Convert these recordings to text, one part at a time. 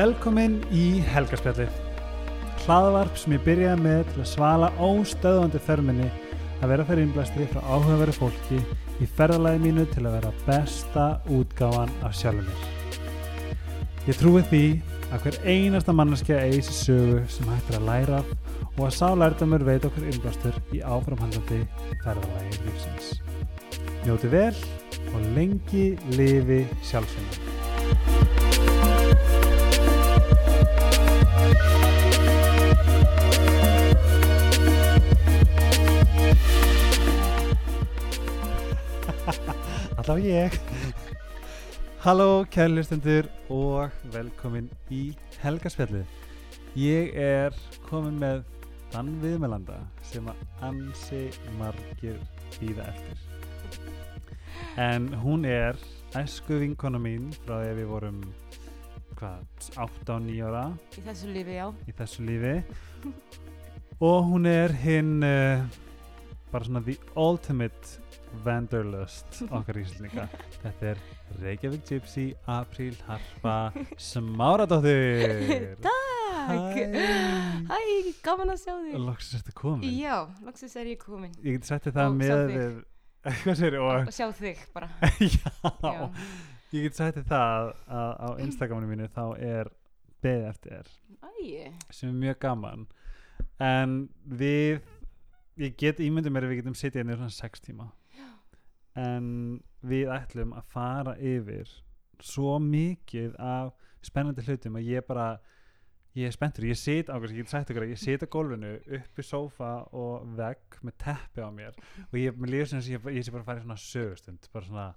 Velkomin í helgarspjallið. Hlaðvarp sem ég byrjaði með til að svala óstöðvandi þörminni að vera fyrir innblæstri frá áhugaveru fólki í ferðalagi mínu til að vera besta útgáfan af sjálfur mér. Ég trúi því að hver einasta manneskja eigi sér sögu sem hættir að læra og að sá lærdamur veit okkur innblæstur í áframhandlandi ferðalagi lífsins. Njóti vel og lengi lifi sjálfsveina. Alltaf ég. Halló kærlustendur og velkomin í helgarspjallið Ég er komin með þann viðmelanda sem að ansi margir býða eftir. En hún er æsku vinkona mín frá því að við vorum hvað, 8 og 9 ára Í þessu lífi, já. í þessu lífi og hún er hinn uh, bara svona the ultimate Vanderlust okkar íslendinga þetta er Reykjavík Gypsy Apríl Harpa Smáradóttir Takk. Hæ. Gaman að sjá þig. Loksins ertu komin Já, loksins er ég komin. Ég get setti það Og með og Og sjá þig bara. Já, Já. Ég get setti það að á Instagraminu mínu þá er beðið eftir þér. Sem er mjög gaman. En við ég get ímyndið mér að við getum sittið hérna í svona sex tíma. En við ætlum að fara yfir svo mikið af spennandi hlutum að ég bara ég er spenntur, ég sit á ég get sagt ykkur að ég sit á gólfinu uppi sófa og vegg með teppi á mér. Og ég, ég, ég sé bara að fara í svona sögustund bara svona,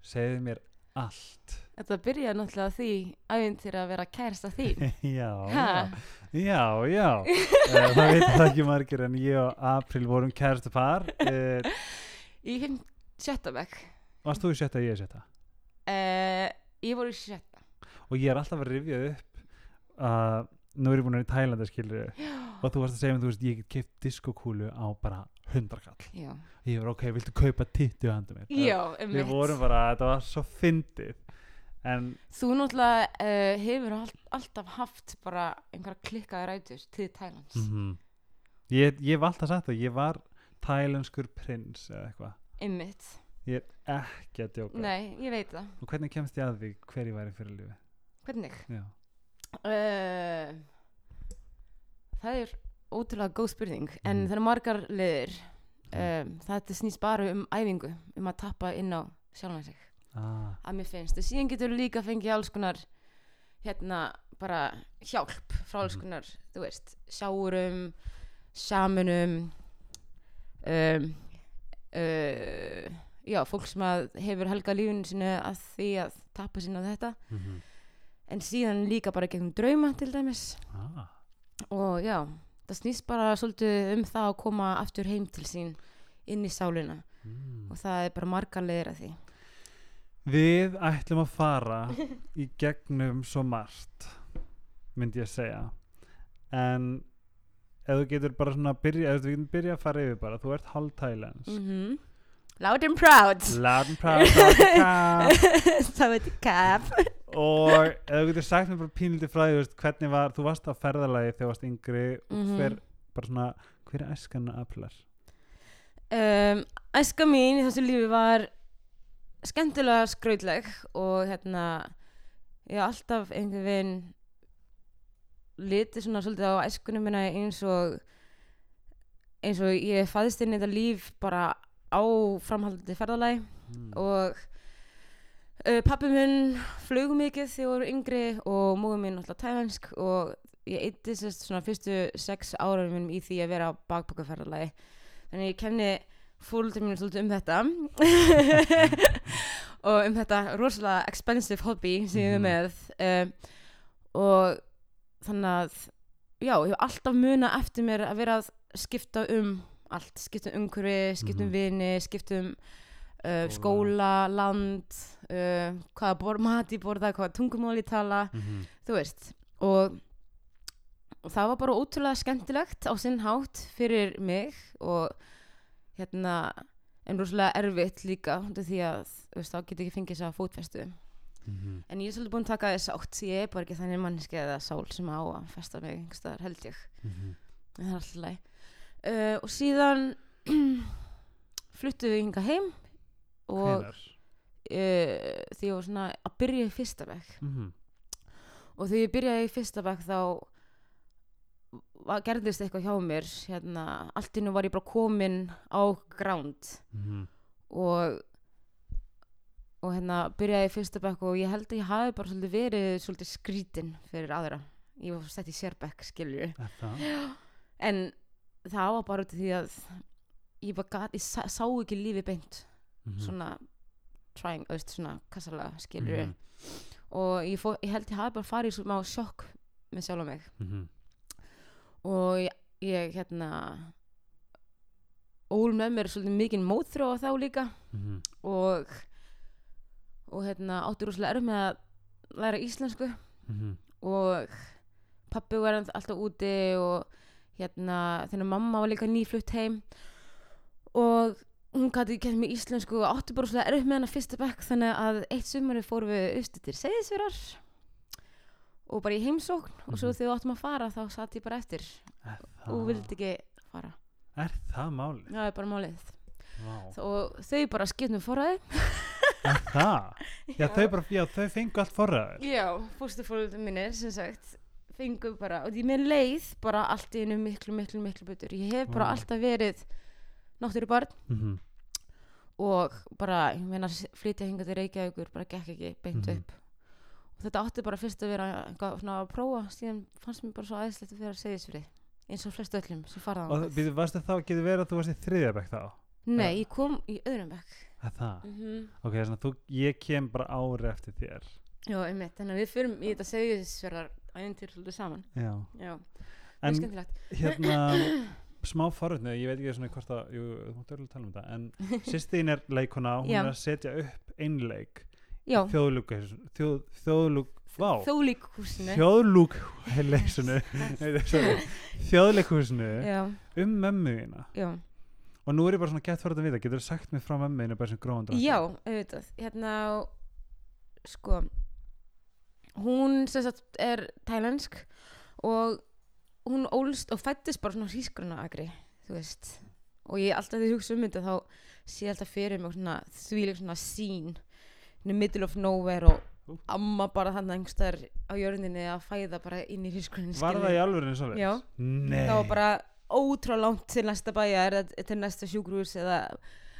segðu mér allt þetta byrjaði náttúrulega því æfintýr að vera kærasta því. já, Ha? já, já, já. uh, það veit það ekki margir en ég og April vorum kærastu par uh, Í fimm, sjötta bekk. varst þú í sjötta ég í sjötta Uh, ég voru í sjötta. og ég er alltaf að rifja upp að nú er ég búin að vera í Tælanda skilur og þú varst að segja mér, þú veist, ég get keipt diskokúlu á bara 100 kall Já. ég var ok, viltu kaupa tittu handa mér Já, við um vorum bara, þetta var svo fyndið en Þú náttúrulega uh, hefur all, alltaf haft bara einhverja klikkaði rætur til Thailands. mm ég, ég var alltaf sagt það, ég var tælenskur prins eða eitthvað Einmitt. Ég er ekki að djóka Nei, ég veit það. Og hvernig kemst ég að því hver ég væri fyrir lífi? Hvernig? Já. Uh, það er ótrúlega góð spurning en Mhm. það eru margar liðir um, það snýst bara um æfingu um að tappa inn á sjálfan sig. Ah, að mér finnst. Og síðan getur líka fengið alls konar hérna bara hjálp frá alls Mhm. konar þú veist, sjáurum samunum um, uh, já, fólk sem að hefur helga lífinu sinu að því að tappa sinna þetta. Mm en síðan líka bara gegnum drauma til dæmis. Ah. og já, það snýst bara svolítið um það að koma aftur heim til sín inn í sálina. Mm. og það er bara margar leiðir að því. Við ætlum að fara í gegnum svo margt myndi ég segja. En ef þú getur bara svona að byrja ef þú getur byrja að fara yfir bara þú ert halv Thailands mm Loud and proud. Loud and proud loud and proud. Það veit ég kap og þú getur sagt mér bara pínlítið frá því hvernig var, þú varst á ferðalagi þegar þú varst yngri og Mhm. hver, bara svona hver er æskan að aflar um, Æska mín í þessu lífi var skemmtilega skrautleg og hérna ég hef alltaf einhvern veginn litið svona svolítið á æskunum minna eins og eins og ég fæðist inn í þetta líf bara á framhaldandi ferðalagi mm. og uh, pappi minn flög mikið þegar ég voru yngri og múið minn alltaf tælansk og ég eitti sérst svona fyrstu sex ára minn í því að vera á bakbókaferðalagi þannig ég kenni fólkið mínu svolítið um þetta og um þetta rosalega expensive hobby sem ég er Mhm. með um, og þannig að já, ég hef alltaf muna eftir mér að vera að skipta um allt, skipta um umhverfi, skipta um Mhm. vini, skipta um uh, Skóla. skóla, land uh, hvaða bor, mat ég borða, hvaða tungumál ég tala mm þú veist og, og það var bara ótrúlega skemmtilegt á sinn hátt fyrir mig og hérna en rosalega erfitt líka því að veist, þá get ég ekki fengið þess að fótfestu Mhm. en ég er svolítið búin að taka þess átt ég er bara ekki þannig manneski eða sál sem á að festa mig einhverstaðar held ég Mhm. en það er alltaf læg uh, og síðan fluttu við hinga heim og uh, því ég var svona að byrja í fyrsta bekk. Mhm. og þegar ég byrjaði í fyrsta bekk þá gerðist eitthvað hjá mér hérna, allt innu var ég bara komin á ground. Mhm. og og hérna byrjaði í fyrsta bekk og ég held að ég hafi bara svolítið verið svolítið skrítin fyrir aðra. Ég var sett í sérbekk skilju en það var bara því að ég, gat, ég sá, sá ekki lífi beint Mhm. svona trying, auðvist, svona kassalega skilju Mhm. og ég, fó, ég held ég hafi bara farið svona sjokk með sjálf mig Mhm. og ég, ég hérna ól með mér svolítið mikinn mótþróa þá líka Mhm. og og hérna átti rúslega erf með að læra íslensku Mhm. og pappi var alltaf úti og hérna þegar mamma var líka nýflutt heim og hún gæti kæmt mér íslensku og átti bara svona erf með hana fyrsta bekk þannig að eitt sumari fórum við austu til Seyðisverar og bara í heimsókn og svo Mhm. þegar við áttum að fara þá satt ég bara eftir og vildi ekki fara Er það máli? það er bara málið Vá. og þau bara skipnum forræði Er það? Já, þau bara, já, þau fengu allt forræður. Já, fóstufólöldum mínir sem sagt fengu bara, og því mér leið bara allt einu miklu, miklu, miklu betur ég hef bara Vá. alltaf verið náttúru barn Mhm. og bara, ég meina flytja hingað til Reykjavíkur, bara gekk ekki beint Mhm. upp og þetta átti bara fyrst að vera eitthvað svona að prófa, síðan fannst mér bara svo aðeinslegt að vera að segja þess eins og flestu öllum sem farað Og býðu, varstu þá, getur verið að þú varst í þriðja bekk þá? Nei, ja. ég kom í öðrum bekk Er það? mm Ok, þess að þú, ég kem bara ári eftir þér. Já, einmitt, þannig að við fyrum í þetta segjuðisverðar æfintir svolítið saman Já. Já, En hérna, smá forutni, ég veit ekki svona hvort að, jú, þú mútti örgulega tala um þetta, en sýstíðin er leikona, hún Já. er að setja upp einleik, Já, þjóðlúk, þjóð, þjóðlúk, vá, þólíkhúsinu þjóðlúk, leysunu, þjóðleikhúsinu Já, um mömmuðina. Og nú er ég bara svona gett fyrir að vita, getur þú sagt mér frá mömmuðinu bara sem gróðan Já, auðvitað, hérna sko hún sem sagt er tælensk og hún ólst og fættist bara svona hrísgruna agri, þú veist og ég alltaf því hugsa um þetta þá sé ég alltaf fyrir mig svona þvíleg svona sín in the middle of nowhere og amma bara þannig einhverstaðar á jörðinni að fæða bara inn í hrísgrunin Var það í alvörinu svo Já. Nei. það var bara ótrúlega langt til næsta bæjar eða til næsta sjúkrús eða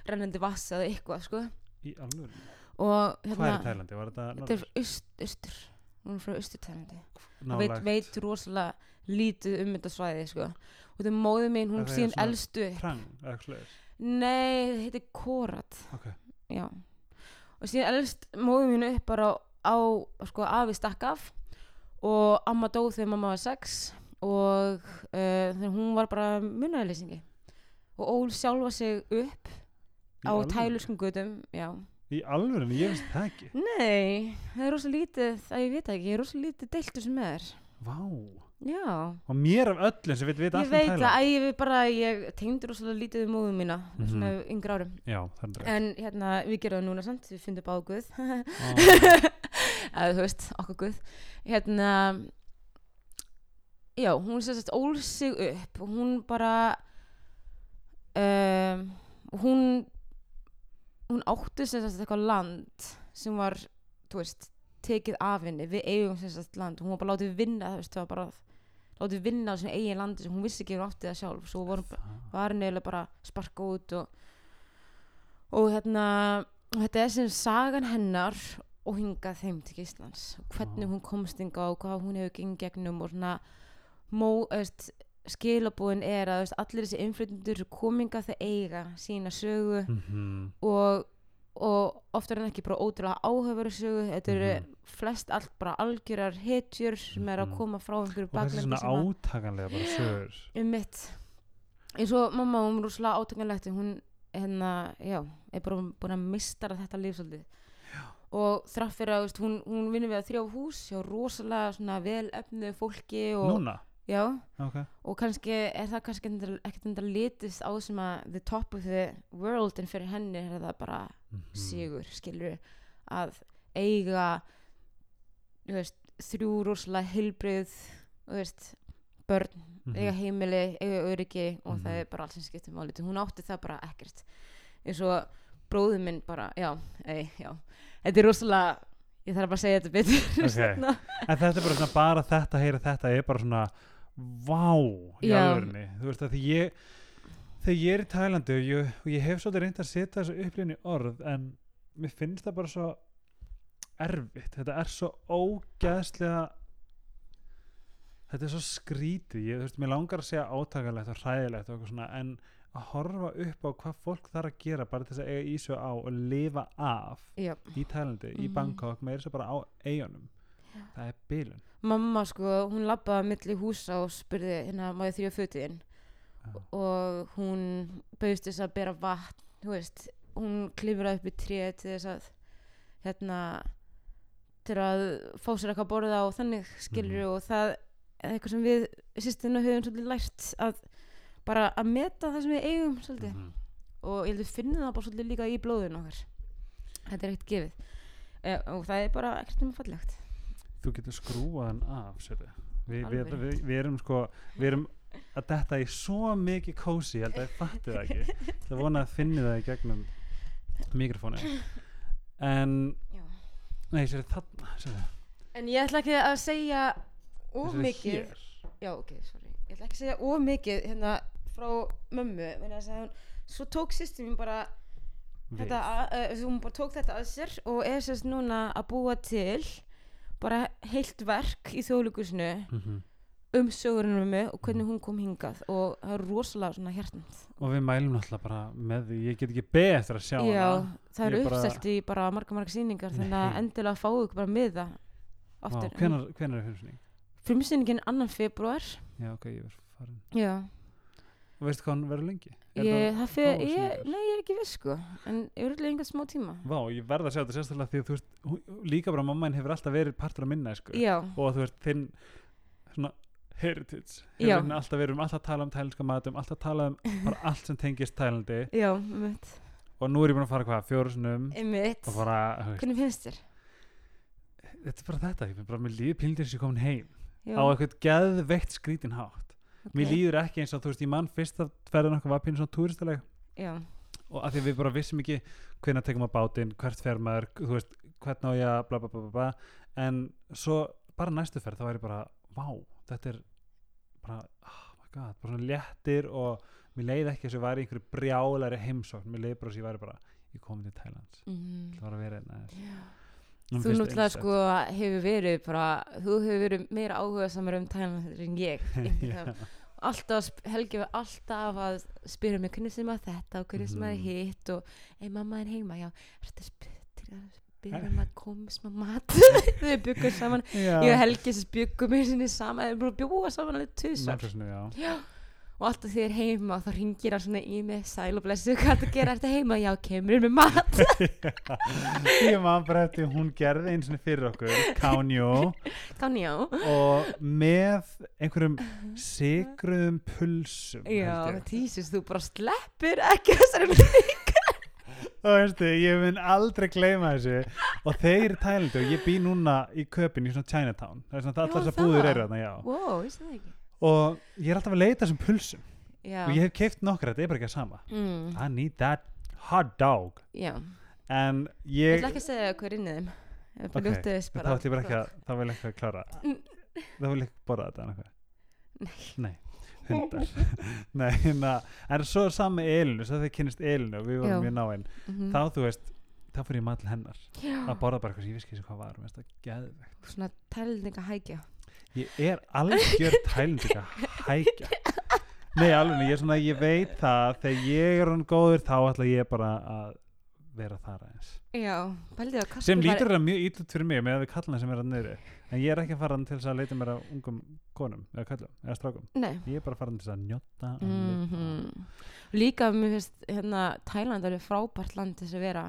rennandi vass eða eitthvað sko Í alvörinu? og Hvað er í Tælandi? Var þetta þetta er aust, austur hún er frá austurtælandi. Og veit, veit rosalega lítið um þetta svæði sko. og þetta er móðið mín, hún síðan eitthvað slegis? nei, þetta heitir Korat. Ok. já. Og síðan elst móðið mín upp bara á, á sko, afi stakk af. Og amma dó þegar mamma var sex. Og uh, hún var bara munnaðlýsingi og ól sjálfa sig upp á tæluskum gutum já Í alvörinu, ég veist það ekki. Nei, það er rosa lítið, að ég veit það ekki, ég er rosa lítið deiltur sem er. Vá. Já, Og mér af öllum sem við veit ég allt um veit að ég bara, ég tengdur rosa lítið um móðum mína, Mhm. svona yngri árum. Já, rétt. En hérna, við gerum það núna samt, við fundum báðu Guð, eða þú veist, okkur Guð. Hérna, já, hún sérst ól sig upp og hún bara, um, hún, hún átti sérst eitthvað land sem var, þú veist, tekið af henni, við eigum sérst land, hún var bara látið vinna, þú veist, það var bara látið vinna á sinni eigin landi sem hún vissi ekki hún átti það sjálf, svo var henni eiginlega bara sparka út og, og hérna og þetta er sem sagan hennar og hingað þeim til Íslands. Hvernig hún komst hingað og hvað hún hefur gengið gegnum og svona mó, veist, skilabúin er að veist, allir þessi innflytundur kominga þau eiga sína sögu Mhm. og, og oftar en ekki bara ótrúlega áhöfari sögu þetta eru Mhm. flest allt bara algjörar hetjur sem er að Mhm. koma frá einhverju Og þessi baklandi svona átakanlega bara sögur. um mitt eins og mamma, hún er rosalega átökanlegt hún hérna, já, er bara búin að mistara þetta líf svolítið og þrátt fyrir að veist, hún, hún vinnur við að þrjá hús hjá rosalega svona vel efnu fólki og, Núna? Já, Ok. og kannski er það kannski ekkert endur litist á sem að the top of the world en fyrir henni er það bara Mhm. sigur, skilur að eiga veist, þrjú rosalega veist, börn Mhm. eiga heimili, eiga öryggi og Mhm. það er bara allt sem skiptir máli hún átti það bara ekkert eins og bróður minn bara, já, ei, já þetta er rosalega, ég þarf bara að segja þetta betur Ok. seinna. en þetta er bara svona bara þetta, heyra þetta er bara svona vá í Já. alvörunni. Þú veist að því ég þegar ég er í Tælandi og ég, og ég hef svolítið reynd að setja þessu upplýðin í orð en mér finnst það bara svo erfitt, þetta er svo ógeðslega þetta er svo skrítið. Ég, þú veist, mér langar að segja átakalegt og hræðilegt og eitthvað svona en að horfa upp á hvað fólk þarf að gera bara til þess að eiga í svo á og lifa af já, í Tælandi, í Mhm. Bangkok með þess að bara á eigunum það er bilun mamma sko, hún labbaði milli húsa og spurði hérna, má ég þrjá fötin Já. og hún bauðst þess að bera vatn þú veist, hún klifraði upp í tré til þess að hérna til að fá sér eitthvað að borða og þannig skilur Mhm. og það er eitthvað sem við sýstina höfum svolítið lært að bara að meta það sem við eigum svolítið Mhm. og ég held við finnum það bara svolítið líka í blóðun okkar þetta er ekkert gefið e, og það er bara ekkert um fallegt þú getur skrúað hann af. Vi, við, við, við erum sko við erum að detta í svo mikið kósi, ég held að ég fatti það ekki. Það vona að finni það í gegnum mikrofónu en nei, sér þarna sérðu, En ég ætla ekki að segja of sérðu mikið. hér. Já, ok, sorry. Ég ætla ekki að segja of mikið hérna frá mömmu hún, svo tók sýstir mín bara þetta, að, uh, hún bara tók þetta að sér og er sérst núna að búa til bara heilt verk í þjóðleikusinu Mhm. um sögurinn mömmu og hvernig hún kom hingað og það er rosalega svona hjartand og við mælum náttúrulega bara með því ég get ekki eftir að sjá Já, hana það er Ég bara- uppselt í bara marga marga sýningar þannig að Nei. endilega fáu ykkur bara með það Vá, aftur hvenær, hvenær er fyrirsynning? Frumsýningin annan februar Já, ok, ég verð farin Já og veistu hvað hann verður lengi? Er Ég, það fyrir, ég, nei, ég er ekki viss sko. En ég er örugglega einhvern smá tíma. Vá, ég verð að sjá þetta sérstaklega því að þú veist líka bara mamma henn hefur alltaf verið partur af minna sko. Já, og þú veist þinn svona heritage Já. hefur henni alltaf verið um alltaf að tala um tælenska matum alltaf að tala um bara allt sem tengist Tælandi. Já, einmitt. Og nú er ég búin að fara hvað, fjóru sinum Einmitt. Og bara, þú veist, Hvernig finnst þér? þetta er bara þetta ég finn bara, mér líður píldir sem ég komin heim. Já, á eitthvað geðveikt skrítin hátt ok. mér líður ekki eins og þú veist, ég mann fyrst að ferðin okkur var pínu svona túristaleg. Já, og að því að við bara vissum ekki hvenær tekum að bátinn, hvert fer maður þú veist, hvern á ég að bla bla bla bla en svo bara næstu ferð þá er ég bara, vá, þetta er bara, oh my god bara svona léttir og mér leiði ekki þess að ég væri einhverju brjálari heimsókn. Mér leiði bara þess að ég væri bara, ég kom til Thailands. Mm. það var að vera einna Þú náttúrulega sko hefur verið bara Þú hefur verið meira áhuga samar um Thailand en ég. alltaf, Helgi var alltaf að spyrja mig hvernig sem að þetta og hvernig sem að Mhm. hitt? Og ei mamma er heima, já, ertu að spyrja spyrja um að koma smá mat? Þau byggum saman, já, ég og Helgi sem byggum mér sinni saman, við búin að bjóða saman alveg já. Og alltaf þegar ég er heima þá ringir hann svona í mig sæl og blessu, hvað að gera, ertu heima? Já, kemur með mat. Ég man bara eftir hún gerði eins og fyrir okkur Kánjó. Já, og með einhverjum sigruðum pulsum já, ég. tísus þú bara sleppur ekki þessari mynd og veistu, ég mun aldrei gleyma þessu. Og þeir í Tælandi og ég bý núna í köpinn í svona Chinatown. Það er svona allar Já, þessar búðir það. eru þarna, já. Wow, vissi það ekki og ég er alltaf að leita þessum pulsum. Já, og ég hef keift nokkra, þetta er bara ekki að sama. Mm, I need that hot dog. Já. en ég ég ætla ekki að segja hvað er inn í þeim. Ok, þá ætlum ég bara ekki að þá vil ég ekki að klára Mm. þá vil ég ekki borða þetta eða eitthvað. nei, hundar. Nei, na, en svo er með Elinu svo þegar kynnist Elinu og við vorum Já. mjög náinn Mhm. þá þú veist, þá fyrir ég maður til hennar Já. að borða bara eitthvað sem ég vissi ekki hvað var og veist það geðvegt svona tælninga hækja ég er algjör tælindika hækja. Nei alveg, ég svona, ég veit það þegar ég er hann góður þá ætla ég bara að vera þar aðeins. Já, pældi að sem lítur það mjög ítlut fyrir mig með að við kallna sem er að niðri. En ég er ekki að fara til þess að leita mér að ungum konum eða kallum, eða strákum. Nei. Ég er bara að fara til þess að njóta mm lifa. líka mér finnst hérna Tæland er frábært land þess að vera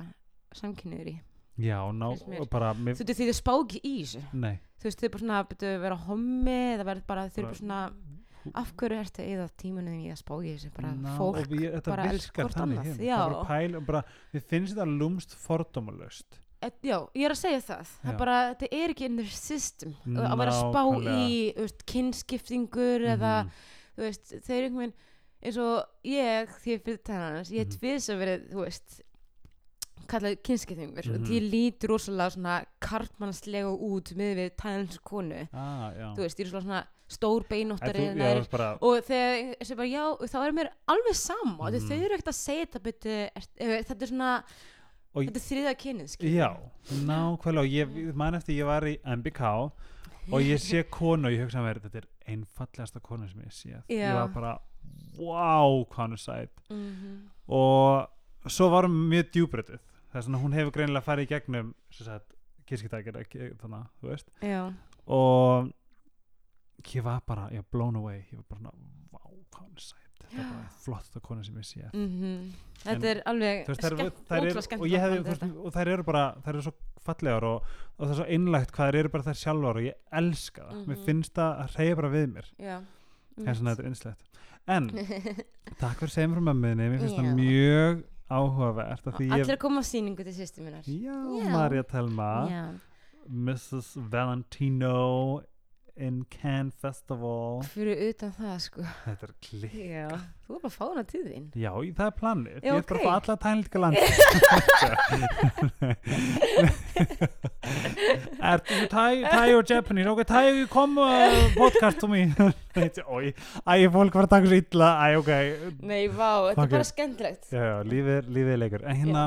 samkynniður í já, ná, bara mér, þú því þau spá ekki í þessu nei þú veist þau bara svona að vera hommi eða verður bara þau eru bara- svona af hverju ertu eða tímunum í að spá í þessu bara Ná, fólk ég, bara þannig annað, hér já. það er bara pæl bara, við finnst þetta lúmst fordómalöst já, ég er að segja það það er bara, þetta er ekki in their system að vera spá Nákvæmlega. í þú veist, kynskiptingur eða Mhm. þú veist, þeir einhvern veginn eins og ég, því ég fyrir tennans ég Mhm. hef tvís að verið, þú veist kallað kynskiptingur. Mm Mhm. því ég lít rosalega svona kartmannslega út með við tennans konu. Ah, þú veist, ég er svona, svona stór beinóttari bara, og þegar segi bara já, þá er mér alveg sama. Mm. Þau eru ekkert að segja þetta byrju, er, þetta er svona Og- þetta er þriða skilur. já, nákvæmlega. Og ég man eftir ég var í MBK og ég sé konu og ég hugsa mér þetta er einfallegasta konu sem ég sé ég var bara, wow, hvað hann er sæt. Mhm. og svo var hún mjög djúbreytið það er svona hún hefur greinilega farið í gegnum kirskitækir þannig, þú veist. Já, og ég var bara, ég var blown away. Ég var bara svona, vá, hvað hann er sæt. Þetta er bara flottasta konu sem ég sé. Mhm. En, þetta er alveg veist, skemmt, þær ótrúlega eru, skemmt og þú veist, og þær eru bara þær eru svo fallegar og, og það er svo einlægt hvað þær eru bara þær sjálfar og ég elska það. Mér Mhm. finnst það að reyja bara við mér. Já. Þess að þetta er einslegt en takk fyrir að segja mér finnst það mjög áhugavert allir að koma á sýningu til sýstu minnar já, Já. Marja Telma já, Mrs. Valentino in Cannes Festival fyrir utan það sko þetta er klikk já, þú er bara að fá hana til þín Já, það er planið. Já, ég er bara að fá alla tænlíka land. er þú Thai, Thai og Japanese? Ok, Thai, kom uh, podcast to me. Ói, æ, fólk var að taka svo illa. Æ, ok. nei, vá, þetta er bara skemmtilegt Já, já, er- lífið er leikur. En hérna,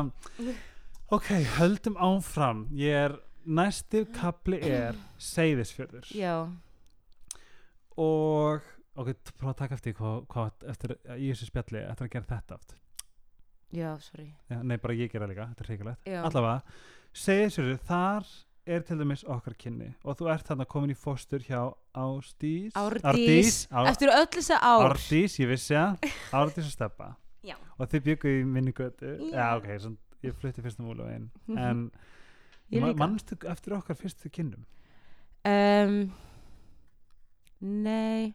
ok, höldum áfram. Ég er, næsti kapli er Seyðisfjörður. já, Og, ok, prófa að taka eftir hvað, hvað eftir, í þessu spjalli, eftir að gera þetta aft. já, sorry. Já, nei, bara ég gera líka, þetta er hrikalegt. Já, allavega, sér þar er til dæmis okkar kynni. Og þú ert þarna komin í fóstur hjá Ástís Árdís. Á, eftir öll þessa ár. Árdís, ég vissi það. Árdís og Steppa Já. og þið byggu í minni götu. Já. já, ok, ég flutti fyrst um úlu einn en ma- líka. manstu eftir okkar fyrstu kynnum? Um, nei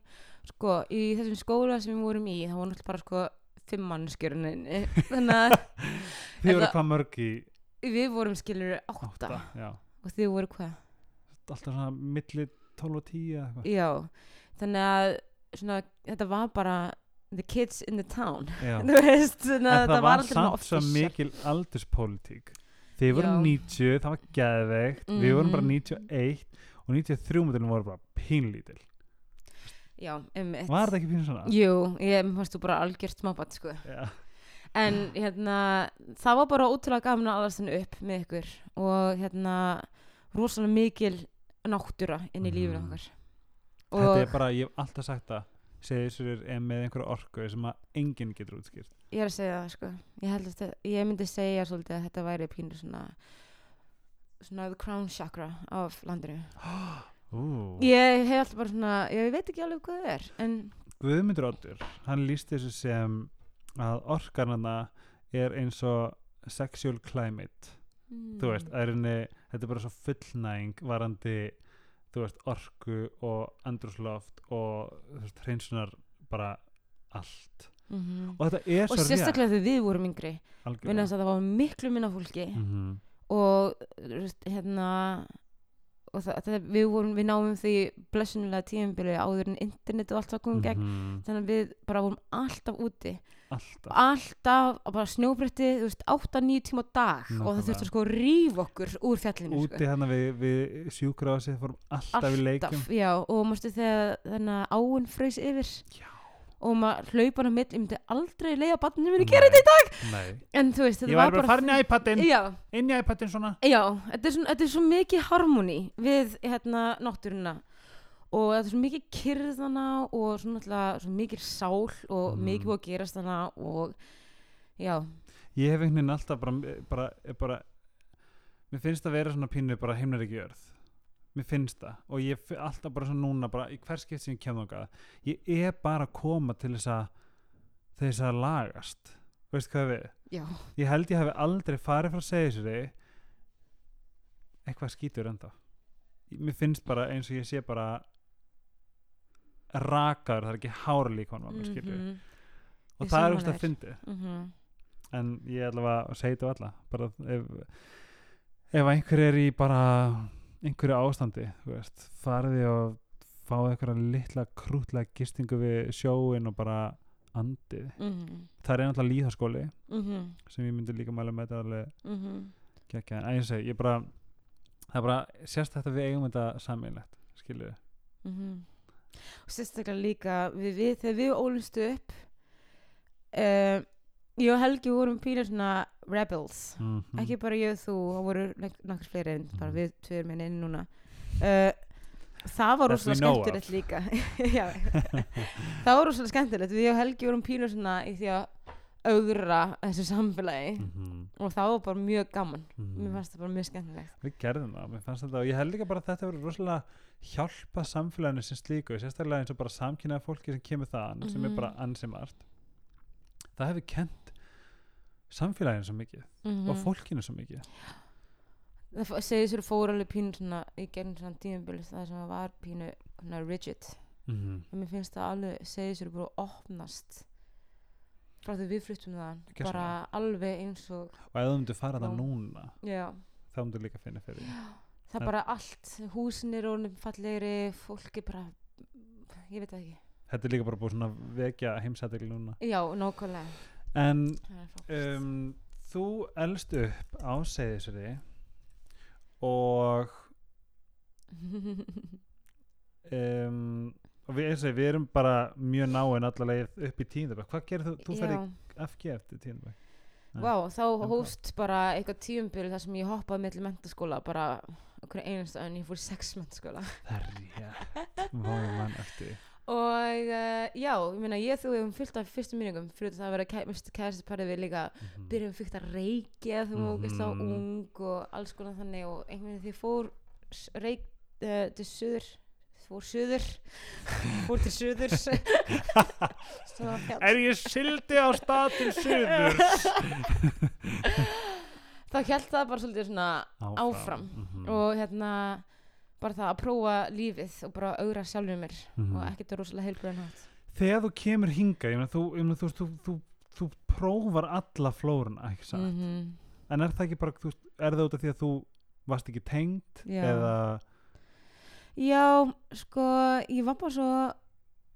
sko, í þessum skóla sem við vorum í það voru náttúrulega bara sko fimm mannskjör þannig að þið voru hvað mörg í við vorum skilur átta, átta og þið voru hvað? Alltaf svona milli 12 og 10 eða eitthvað. Já, þannig að svona, þetta var bara the kids in the town. Veist, en það var samt svo mikil aldurspólitík þið voru Já. 90, það var geðveikt við vorum bara Mhm. 91 og 93 mútilin voru bara pínlítil já, einmitt var það ekki pínu svona? jú, ég þú bara algjört smábatt sko Já. en hérna það var bara ótrúlega gaman að alast henni upp með ykkur og hérna rosalega mikil náttúra inn í lífinu Mhm. okkar þetta og er bara, ég hef alltaf sagt það segir sér er með einhverju orku sem að enginn getur útskýrt. Ég er að segja það sko. Ég, að ég myndi segja svolítið að þetta væri pínur svona svona the crown chakra af landinu. Ú. ég hef alltaf bara svona ég veit ekki alveg hvað það er en Guðmundur Oddur, hann lísti þessu sem að orkan hana er eins og sexual climate. Þú veist, að er henni, þetta er bara svo fullnæging varandi þú veist, orku og andrúsloft og þú veist, hreinsunar bara allt. Mm og þetta er og svo rétt. sérstaklega þegar við vorum yngri. Minna algjörlega. þess að það var miklu minna fólki. Mhm. og þú veist, hérna og það, það, við, vorum, við náum því blessunulega tíðanbili áður en internet og allt það komum gegn Mhm. þannig að við bara vorum alltaf úti alltaf alltaf á bara snjóbretti þú veist, 8-9 tíma á dag og það Nákvæmlega. þurfti að sko ríf okkur úr fjallinu úti sko. hérna við, við sjúkrásið fórum alltaf, í leikum alltaf, já, og mástu þegar þannig að áin fröys yfir Já. Og maður hlaupa hann á mitt ég myndi aldrei leiða barninu minni Nei, gera þetta í dag. Nei. en þú veist, ég var bara farin í iPadin. Inn í iPadin svona. Já, þetta er, svona, þetta er svo mikið harmoni við hérna náttúruna. Og þetta er svo mikið kyrðana og svo náttúrulega svo mikið sál og Mhm. mikið búið að gerast þarna og já, ég hef einhvern veginn alltaf bara, bara, bara mér finnst að vera svona pínu bara heimnar ekki jörð mér finnst það. Og ég fi- alltaf bara svona núna bara í hver skipt sem ég kem þangað ég er bara að koma til þess að þess að lagast. Veist hvað við? Já, ég held ég hafi aldrei farið frá að segja sér eitthvað skítur enda mér finnst bara eins og ég sé bara rakaður, það er ekki hann mm mhm, og Ég það er úrst að fyndi mhm. en ég ætla að segja þetta á alla bara ef ef einhver er í bara einhverju ástandi farið og fáið einhverja litla krútlega gistingu við sjóin og bara andið? Mhm, það er náttúrulega líðaskóli mhm, sem ég myndi líka mæla með þetta alveg mhm. geggja, en ég segi, ég bara það er bara að við eigum þetta sammeilegt, skilju Mhm. og sérstaklega líka við, við, þegar við ólumstu upp uh, ég og Helgi vorum pínir svona rebels. Mm ekki bara ég og þú, það voru nokkur fleiri en bara Mhm. við tveir minn inn núna. Uh, það var rosalega skemmtilegt líka. Já. það var rosalega skemmtilegt. Við og Helgi vorum pínir svona í því að augra þessu samfélagi. Mhm. og það var bara mjög gaman. Mhm. mér fannst það bara mjög skemmtilegt. Við gerðum það, mér fannst þetta og ég held líka bara að þetta verður rosalega hjálpa samfélaginu sem slíku, sérstaklega eins og bara samkynnaða fólki sem kemur þaðan, sem er Mhm. bara ansi margt. Það hefur kent samfélaginu svo mikið mm og fólkinu svo mikið. Það segir sér fór alveg pínu svona í gegnum svona tímabili það sem var pínu svona rigid. Mm en mér finnst það alveg segir sér bara opnast frá því við fluttum það Gjörsamlega. bara alveg eins og og ef þú myndir fara það Já. núna já, þá myndir líka finna fyrir því. Það er bara allt húsin er orðin fallegri fólki bara ég veit ekki. Þetta er líka bara búið svona vekja heimsættikli núna. Já, nákvæmlega en um, þú elst upp á Seyðisri og um, og við, segja, við erum bara mjög náin alla leið upp í tíundabæk hvað gerir þú, þú Já. FG eftir tíundabæk Vá, þá hóst bara eitthvað tíumbil þar sem ég hoppaði mellir mentaskóla bara okkur einasta en ég fór í sex mentaskóla það er rétt. Vá, ég man eftir. Og uh, já, ég meina ég þú hefum fyllt af fyrstum minningum fyrir það að vera kæ, mest kæristaparið við líka Mhm. byrjum fyrst að reykja þegar maður mm -hmm. Mhm. ung og alls konar þannig og einhvern veginn því fór reik uh, til suður fór suður fór til fjall- er ég sildi á stað til suður þá held það bara svolítið svona áfram. Mhm. og hérna bara það að prófa lífið og bara augra sjálfur mér Mhm. og ekkert er rosalega heilbröðin hátt þegar þú kemur hinga ég meina, þú, þú, þú, þú, prófar alla flóruna ekki satt -hmm. en er það ekki bara, er það út af því að þú varst ekki tengd Já. eða Já, sko, ég var bara svo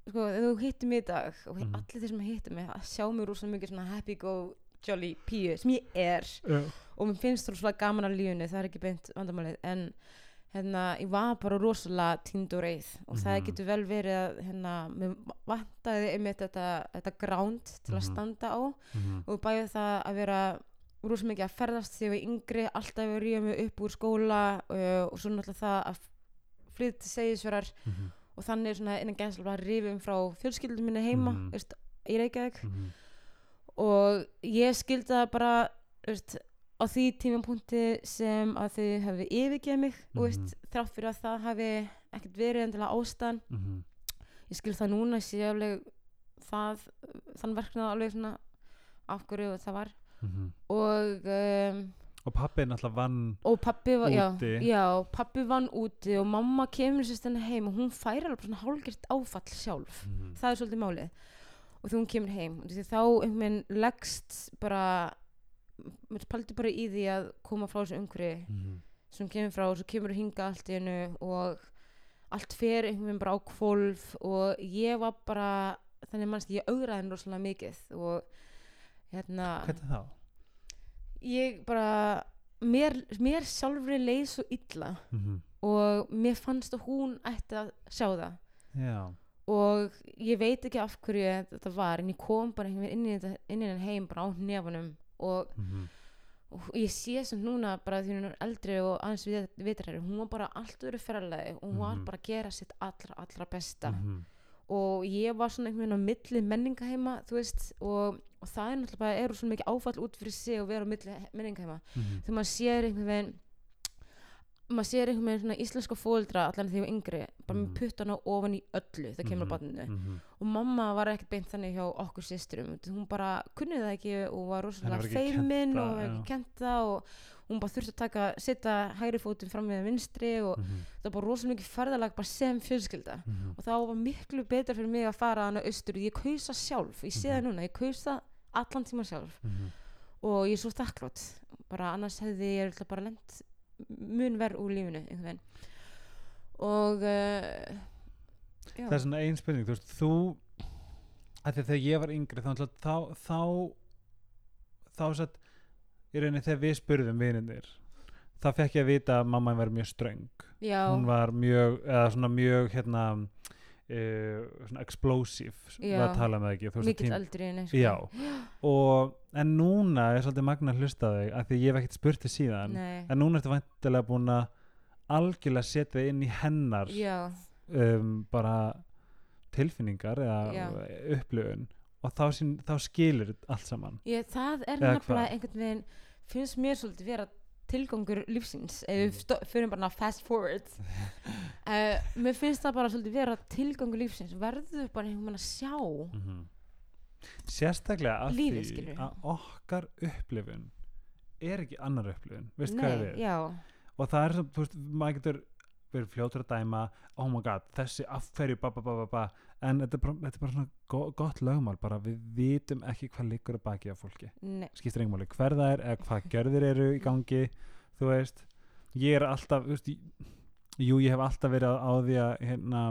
sko, þú hittir mig í dag og Mhm. allir þeir sem hittir mig að sjá mig rosalega mikið svona happy go jolly píu sem ég er Já. og mér finnst rosalega gaman að lífinu það er ekki beint vandamálið en hérna, ég var bara rosalega tínd og reið og það Mhm. getur vel verið að hérna, mér vantaði einmitt þetta, þetta ground til að Mhm. standa á Mhm. og bæði það að vera rosa mikið að ferðast þegar ég var yngri alltaf að ríða mig upp úr skóla uh, og svo náttúrulega það að flytja til segisverar Mhm. og þannig svona innan gæðslega að rifum frá fjölskyldum minni heima veist, í Reykjavík og ég skildi það bara veist, á því tímapunkti sem að þau hefði yfirgeð mig og veist, Mhm. þrátt fyrir að það hafi ekkert verið endilega ástæðan Mhm. ég skil það núna alveg það þann verknað alveg svona af hverju það var Mhm. og um, og pappi náttúrulega vann og pappi var, já, Úti. já, pappi vann úti og mamma kemur sér stenni heim og hún fær alveg svona hálgert áfall sjálf Mhm. það er svolítið málið og þegar hún kemur heim því þá einhvern veginn leggst bara mér paldi bara í því að koma frá þessu umhverfi Mhm. sem kemur frá og svo kemur hinga allt í hennu og allt fer einhvern veginn bara á kvolf og ég var bara þannig mannst ég augraði henni rosalega mikið og hérna hvernig þá? ég bara mér, mér sjálfri leið svo illa Mhm. og mér fannst að hún ætti að sjá það já og ég veit ekki af hverju þetta var en ég kom bara inn í, þetta, inn í heim bara á nefanum og, Mhm. og ég sé sem núna bara því hún er eldri og aðeins við, vitræri hún var bara allt öðru ferðalagi og hún var Mhm. bara að gera sitt allra, allra besta Mhm. og ég var svona einhvern veginn á milli menningaheima þú veist og, og það er náttúrulega bara eru svona mikið áfall út fyrir sig að vera á milli he- menningaheima Mhm. þegar maður sér einhvern veginn maður sér einhvern veginn svona íslenska fóldra allan ég var yngri bara með Mhm. puttana ofan í öllu það kemur Mhm. á barninu Mhm. og mamma var ekkert beint þannig hjá okkur sýsturum hún bara kunni það ekki og var rosalega var ekki kennt feimin það, og var ekki já. kent það og hún bara þurfti að taka setja hægri fótinn fram með vinstri og Mhm. það var bara rosalega mikið ferðalag bara sem fjölskylda Mhm. og það var miklu betur fyrir mig að fara hana austur ég kaus það sjálf, ég sé það Mhm. núna ég kaus það allan tíma sjálf Mhm. og ég er svo þakklátt bara annars hefði ég bara lent mun verð úr lífinu og uh, það er svona ein spurning þú veist, þú þegar ég var yngri þá þá þá, þá satt í rauninni þegar við spurðum vininir þá fekk ég að vita að mamma var mjög ströng. Já, hún var mjög eða svona mjög hérna uh, svona explosive Já. við að tala með ekki mikill en sko. já. Og en núna er svolítið magna að hlusta þig af því ég hef ekkert spurt þig síðan. Nei, en núna ertu vantilega búin að algjörlega setja þig inn í hennar já, um, bara tilfinningar eða Já. upplifun. Og þá, sín, þá skilur allt saman. Ég, það er nefnilega einhvern veginn finnst mér svolítið vera tilgangur lífsins ef við stó- förum bara fast forward. Uh, mér finnst það bara svolítið vera tilgangur lífsins. Verður bara einhvern veginn að sjá mm sérstaklega af Lífið, því að okkar upplifun er ekki annar upplifun. Veist hvað er Nei, við? já, og það er sem, þú veist, maður getur verið fljótur að dæma oh my god, þessi afferju ba, ba, ba, ba, ba. En þetta er, bara, þetta er bara svona go gott lögmál, bara við vitum ekki hvað liggur að baki af fólki. Skiptir engum máli hver það er eða hvað gjörðir eru í gangi þú veist, ég er alltaf veist, jú, ég hef alltaf verið á, á því að hérna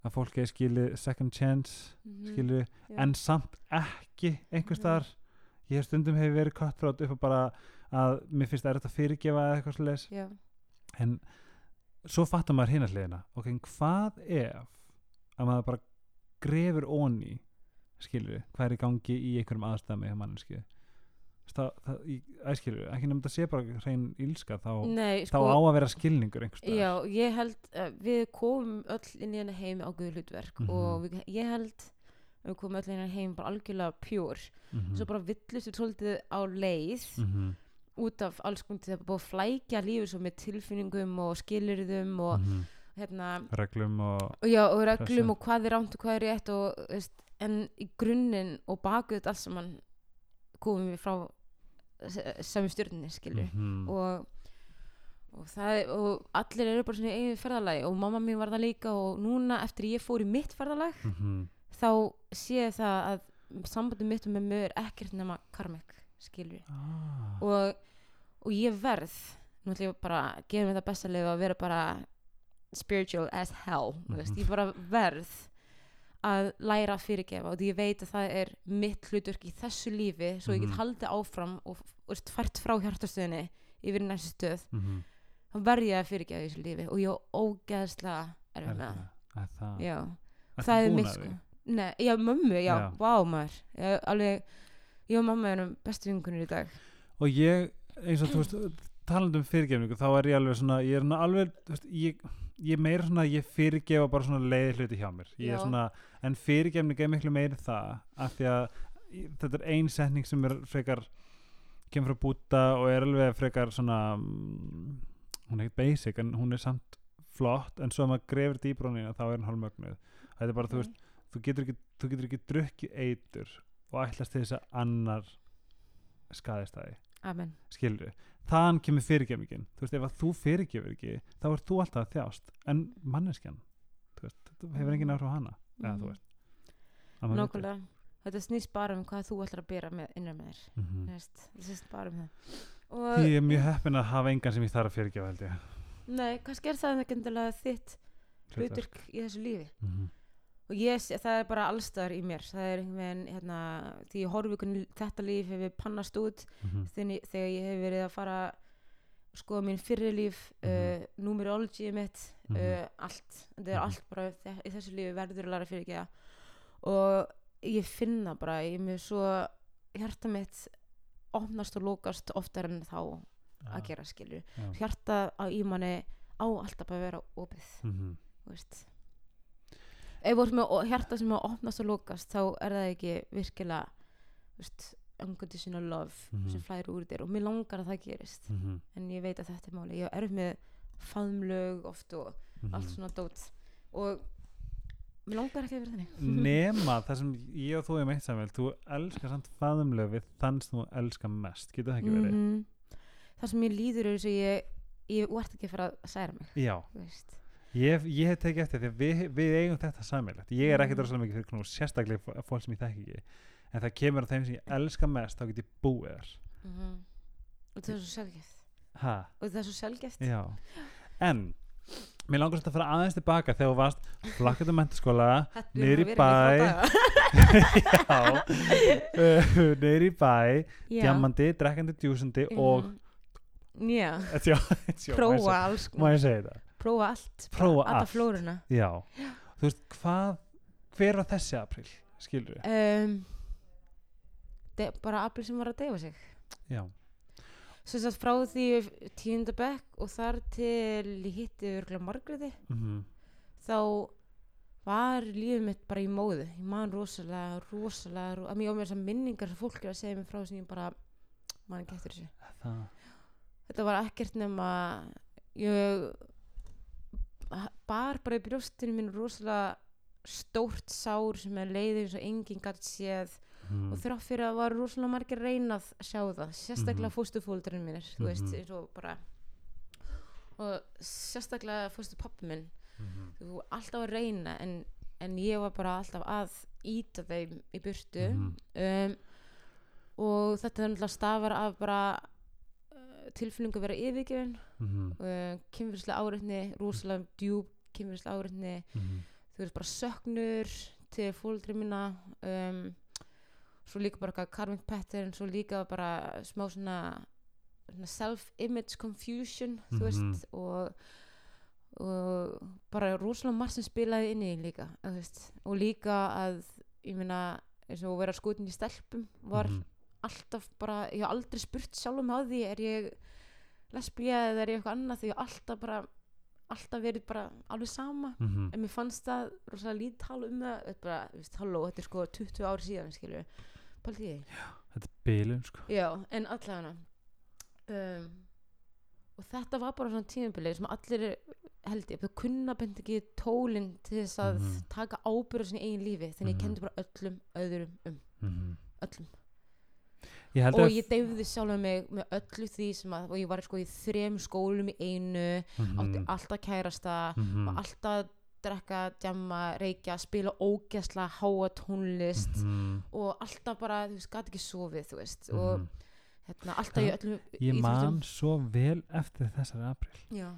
að fólki er skilið second chance mhm, skilið, já. en samt ekki einhvers Mhm. ég hef stundum hefur verið cutthroat upp á bara að mér finnst það að fyrirgefa eða eitthvað já, en svo fattar maður hina hliðina. Ok, hvað ef að maður bara grefur onni skilur hvað er í gangi í einhverjum aðstæmi manneski æskilur, ekki nefnd að sé bara hrein ílska þá, nei, þá á að vera skilningur. Já, ég held uh, við komum öll inn í henni heim á guðu hlutverk Mhm. og við, ég held við komum öll inn í henni heim bara algjörlega pjúr Mhm. svo bara villust við svolítið á leið Mhm. út af alls það er búið að flækja lífið með tilfinningum og skilurðum og Mhm. Hérna reglum og og, já, og reglum Þessu. og hvað er rámt og hvað er rétt og, veist, en í grunninn og baku þetta allt saman komum við frá sami stjórninni skilur Mhm. og, og, það, og allir eru bara svona í eigin ferðalagi og mamma mín var það líka og núna eftir ég fór í mitt ferðalag Mhm. þá sé það að sambandum mitt með mögur er ekkert nema karmik skilur ah. og, og ég verð nú ætlum ég bara að gera mér það besta að vera bara spiritual as hell mm veist, Mhm. ég bara verð að læra að fyrirgefa og því ég veit að það er mitt hlutverk í þessu lífi svo ég Mhm. get haldið áfram og, og veist, fært frá hjartastöðinni yfir næstu stöð Mhm. þá verð ég að fyrirgefa í þessu lífi og ég á ógeðslega Er erfið með það það? Er það? já, Ertu það er mitt sko? Nei, já, mömmu, já, Já. vá maður ég, alveg, ég og mamma erum bestu vinkunir í dag og ég, eins og þú veist talandi um fyrirgefningu, þá er ég alveg svona ég er alveg, þú veist, ég ég er meira svona, ég fyrirgefa bara svona leiði hluti hjá mér, er svona en fyrirgefning er miklu meiri það af því að í- þetta er ein setning sem er frekar kemur frá búta og er alveg frekar svona mm, hún er ekkert basic en hún er samt flott en svo að maður grefur dýbrónina þá er hann hálfmögnuð. Þetta er bara, þú veist, þú getur ekki, þú getur ekki drukkið eitur og ætlast til þess að annar skaðist það Amen. Skilur þaðan kemur fyrirgefningin. Þú veist ef að þú fyrirgefur ekki þá er þú alltaf að þjást. En manneskjan þú veist, þú hefur engin áhrif á hana. Eða þú veist viti. Nákvæmlega, þetta snýst bara um hvað þú ætlar að bera með innan með þér. Mhm. Þú veist, það snýst bara um það. Og, ég er mjög heppin að hafa engan sem ég þarf að fyrirgefa held ég. Nei, kannski er það þitt hlutverk í þessu lífi. Mhm. Og ég, það er bara allstaðar í mér það er einhvern veginn, hérna, því ég horfi þetta líf hefur pannast út Mhm. þegar, þegar ég hef verið að fara skoða mín fyrri líf Mhm. uh, numerology mitt Mhm. uh, allt, þetta er Mhm. allt bara í þessu lífi verður að læra fyrir ekki og ég finna bara ég með svo hjarta mitt opnast og lokast oftar en þá Já, að gera skilur já. hjarta á í manni á alltaf að vera opið Mhm. þú veist ef þú ert með hjarta sem að opnast og lokast þá er það ekki virkilega unconditional love Mhm. sem flæður úr þér og mér langar að það gerist Mhm. en ég veit að þetta er máli ég er með faðmlög oft og Mhm. allt svona dót og mér langar ekki að vera þannig nema það sem ég og þú erum eitt samvel þú elskar samt faðumlega við þann sem þú elskar mest, getur það ekki verið Mhm. það sem ég líður er þess að ég ég vart ekki að fara að særa mig já, veist. Ég, ég hef tekið eftir því að við, við eigum þetta sammeilegt ég er ekkert Mhm. rosalega mikið fyrir knús sérstaklega fó- fólk sem ég þekki ekki. En það kemur að þeim sem ég elska mest þá get ég búið þar. Mhm. og það er svo sjálfgjöf ha, og það er svo sjálfgeft. Já. En mér langar svolítið að fara aðeins tilbaka þegar þú varst flakkandi mentaskóla Niður í bæ. já. neyri í bæ djamandi, drekkandi, djúsandi og já, prófa alls ég segja þetta prófa allt, Prófa alla allt. flóruna. Já, þú veist, hvað hver var þessi april, skilur við um, de, bara afl sem var að deyfa sig. Já, sem sagt frá því tíundabekk og þar til hitti örgulega Margreði mhm. Þá var lífið mitt bara í móðu. Ég man rosalega, rosalega ro- að mér á mér þessar minningar sem fólk er að segja mér frá sem ég bara man ekki eftir þessu. Það, þetta var ekkert nema ég bar bara í brjóstinu mín rosalega stórt sár sem er leiðið eins og enginn gætt séð. Mm, og þrátt fyrir að var rosalega margir reynað að sjá það sérstaklega mm fóstufóldurinn mínir þú veist, Mhm. eins og bara og sérstaklega fóstu pappi minn. Mhm, þú alltaf að reyna en, en ég var bara alltaf að íta þeim í burtu. Mhm, um, og þetta er náttúrulega stafar af bara tilfinningu að vera yfirgefin. Mhm, uh, kynfyrslega áreitni, rosalega djúb kynfyrslega áreitni, mhm, þú veist bara söknur til fóldri mína um, svo líka bara carving pattern, svo líka bara smá svona, svona self-image confusion, þú Mhm. veist og, og bara rosalega margt sem spilaði inn í líka og líka að ég meina, eins og vera skotin í stelpum var mhm, alltaf bara, ég hef aldrei spurt sjálfum á því er ég lesbía eða er ég eitthvað annað því ég hef alltaf bara alltaf verið bara alveg sama. Mhm, en mér fannst það rosalega lítið tala um það þetta er bara, þú veist, halló, þetta er sko 20 ár síðan skilju, paldið því. Þetta er bilun sko. Já, en allavega um, og þetta var bara svona tímabilið sem allir held ég, þau kunna bent ekki tólinn til þess að Mhm. taka ábyrð á sinni eigin lífi, þannig Mhm. ég kendi bara öllum öðrum um, mhm. öllum ég og ég deyfði sjálf mig með öllu því sem að, og ég var sko í þrem skólum í einu, átti mhm, alltaf kærasta mhm, og alltaf drekka, djamma, reykja, spila ógæsla, háa tónlist mhm, og alltaf bara, þú veist, gæti ekki sofið, þú veist og mhm. hérna, alltaf Ja, öllum ég man svo vel eftir þessari april Já,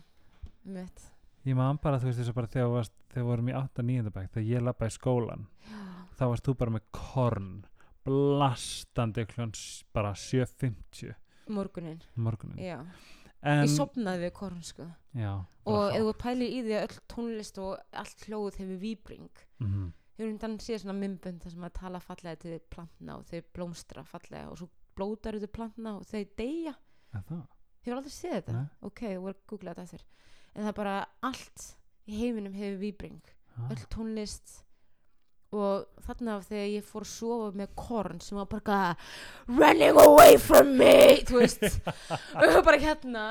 mitt ég man bara, þú veist, þess að bara þegar, við vorum í 8. 9. bæk þegar ég lappa í skólan Já, þá varst þú bara með korn blastandi bara 7.50 morgunin, morgunin en, Ég sopnaði við korn, sko. Já, og ef þú pælir í því að öll tónlist og allt hljóð hefur víbring. Mhm, hefur hundan séð svona mymbönd þar sem að tala fallega til plantna og þau blómstra fallega og svo blótar þau plantna og þau deyja. Hefur aldrei séð þetta? Nei. ok, þú voru að googla þetta eftir. En það er bara allt í heiminum hefur víbring. Ah, öll tónlist og þarna þegar ég fór að sofa með korn sem var bara running away from me þú veist. Og ég var bara hérna.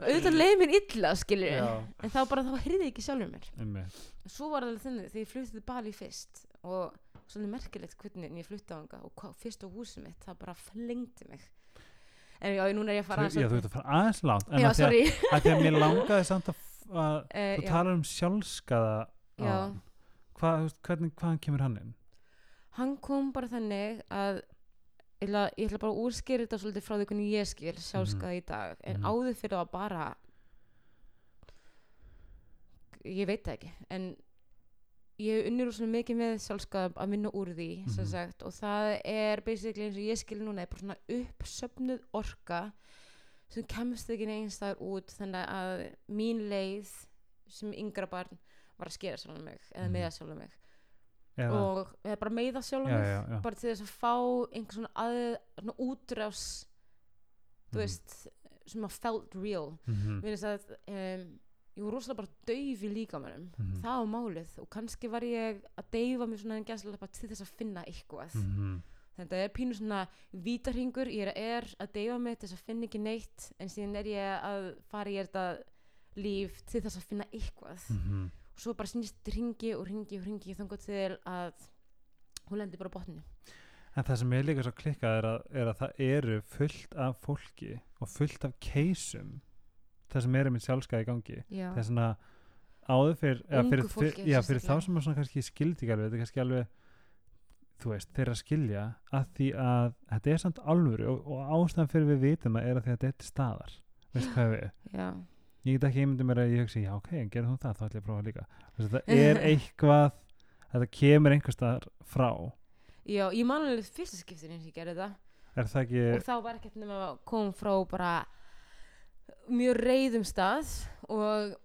Auðvitað leiði mér illa skilur Já. en þá bara þá ég ekki sjálfur mér. Einmitt. svo var það þenni þegar ég fluttið til Bali fyrst og svona merkilegt hvernig ég fluttið á hanga og fyrst á húsið mitt það bara flengdi mig. En já, núna er ég að fara Þú- já, þú ert að fara aðeins langt en já, sorry. að því að mér langaði samt að, að uh, þú talar um sjálfskaða já, áðan. Hvað, hvernig, hvaðan kemur hann inn? hann kom bara þannig að ég ætla, ég ætla bara að úrskýra þetta svolítið frá því hvernig ég skil sjálfskaða í dag en Mhm. áður fyrir það bara ég veit það ekki en ég unnir úr svona mikið með sjálfskaða að vinna úr því sem Mhm. sagt, og það er basically eins og ég skil núna er bara svona uppsöfnuð orka sem kemst ekki einstæður út þannig að mín leið sem yngra barn var að skera sjálf mig eða Mhm. meða sjálf mig. Eða, og eða bara meiða sjálf já, mig já, já. bara til þess að fá einhver svona, að, svona útrás þú Mhm. veist sem að felt real. Mhm, mér finnst að um, ég var rosalega bara dauf í líkamannum Mhm. það var málið. Og kannski var ég að deyfa mér svona en gæslega bara til þess að finna eitthvað. Mhm, þetta er pínu svona vítarhingur ég er, er að deyfa mig til þess að finna ekki neitt. En síðan er ég að fara í þetta líf til þess að finna eitthvað. Mhm. Og svo bara snýst ringi og ringi og ringi þannig til að hún lendir bara botninu En það sem er líka svo klikkað er er að það eru fullt af fólki og fullt af keisum það sem er einmitt sjálfskaði í gangi. Já, það er svona áður Ungu fyrir, fyrir, já, fyrir þá sem er svona kannski skildi ekki alveg, þetta er kannski alveg þú veist, þeirra skilja að því að þetta er samt alvöru og, og ástæðan fyrir við vitum að er að þetta er staðar. Veist hvað við? Já, ég get ekki einmyndið mér að ég hugsi já ok, en gerðum þú það, þá ætlum ég að prófa líka. Þess, þetta er eitthvað þetta kemur einhvers staðar frá. Já, ég man alveg fyrsta skiptin eins og ég gerði það. Er það ekki og þá var ekkert nema að koma frá bara mjög reyðum stað og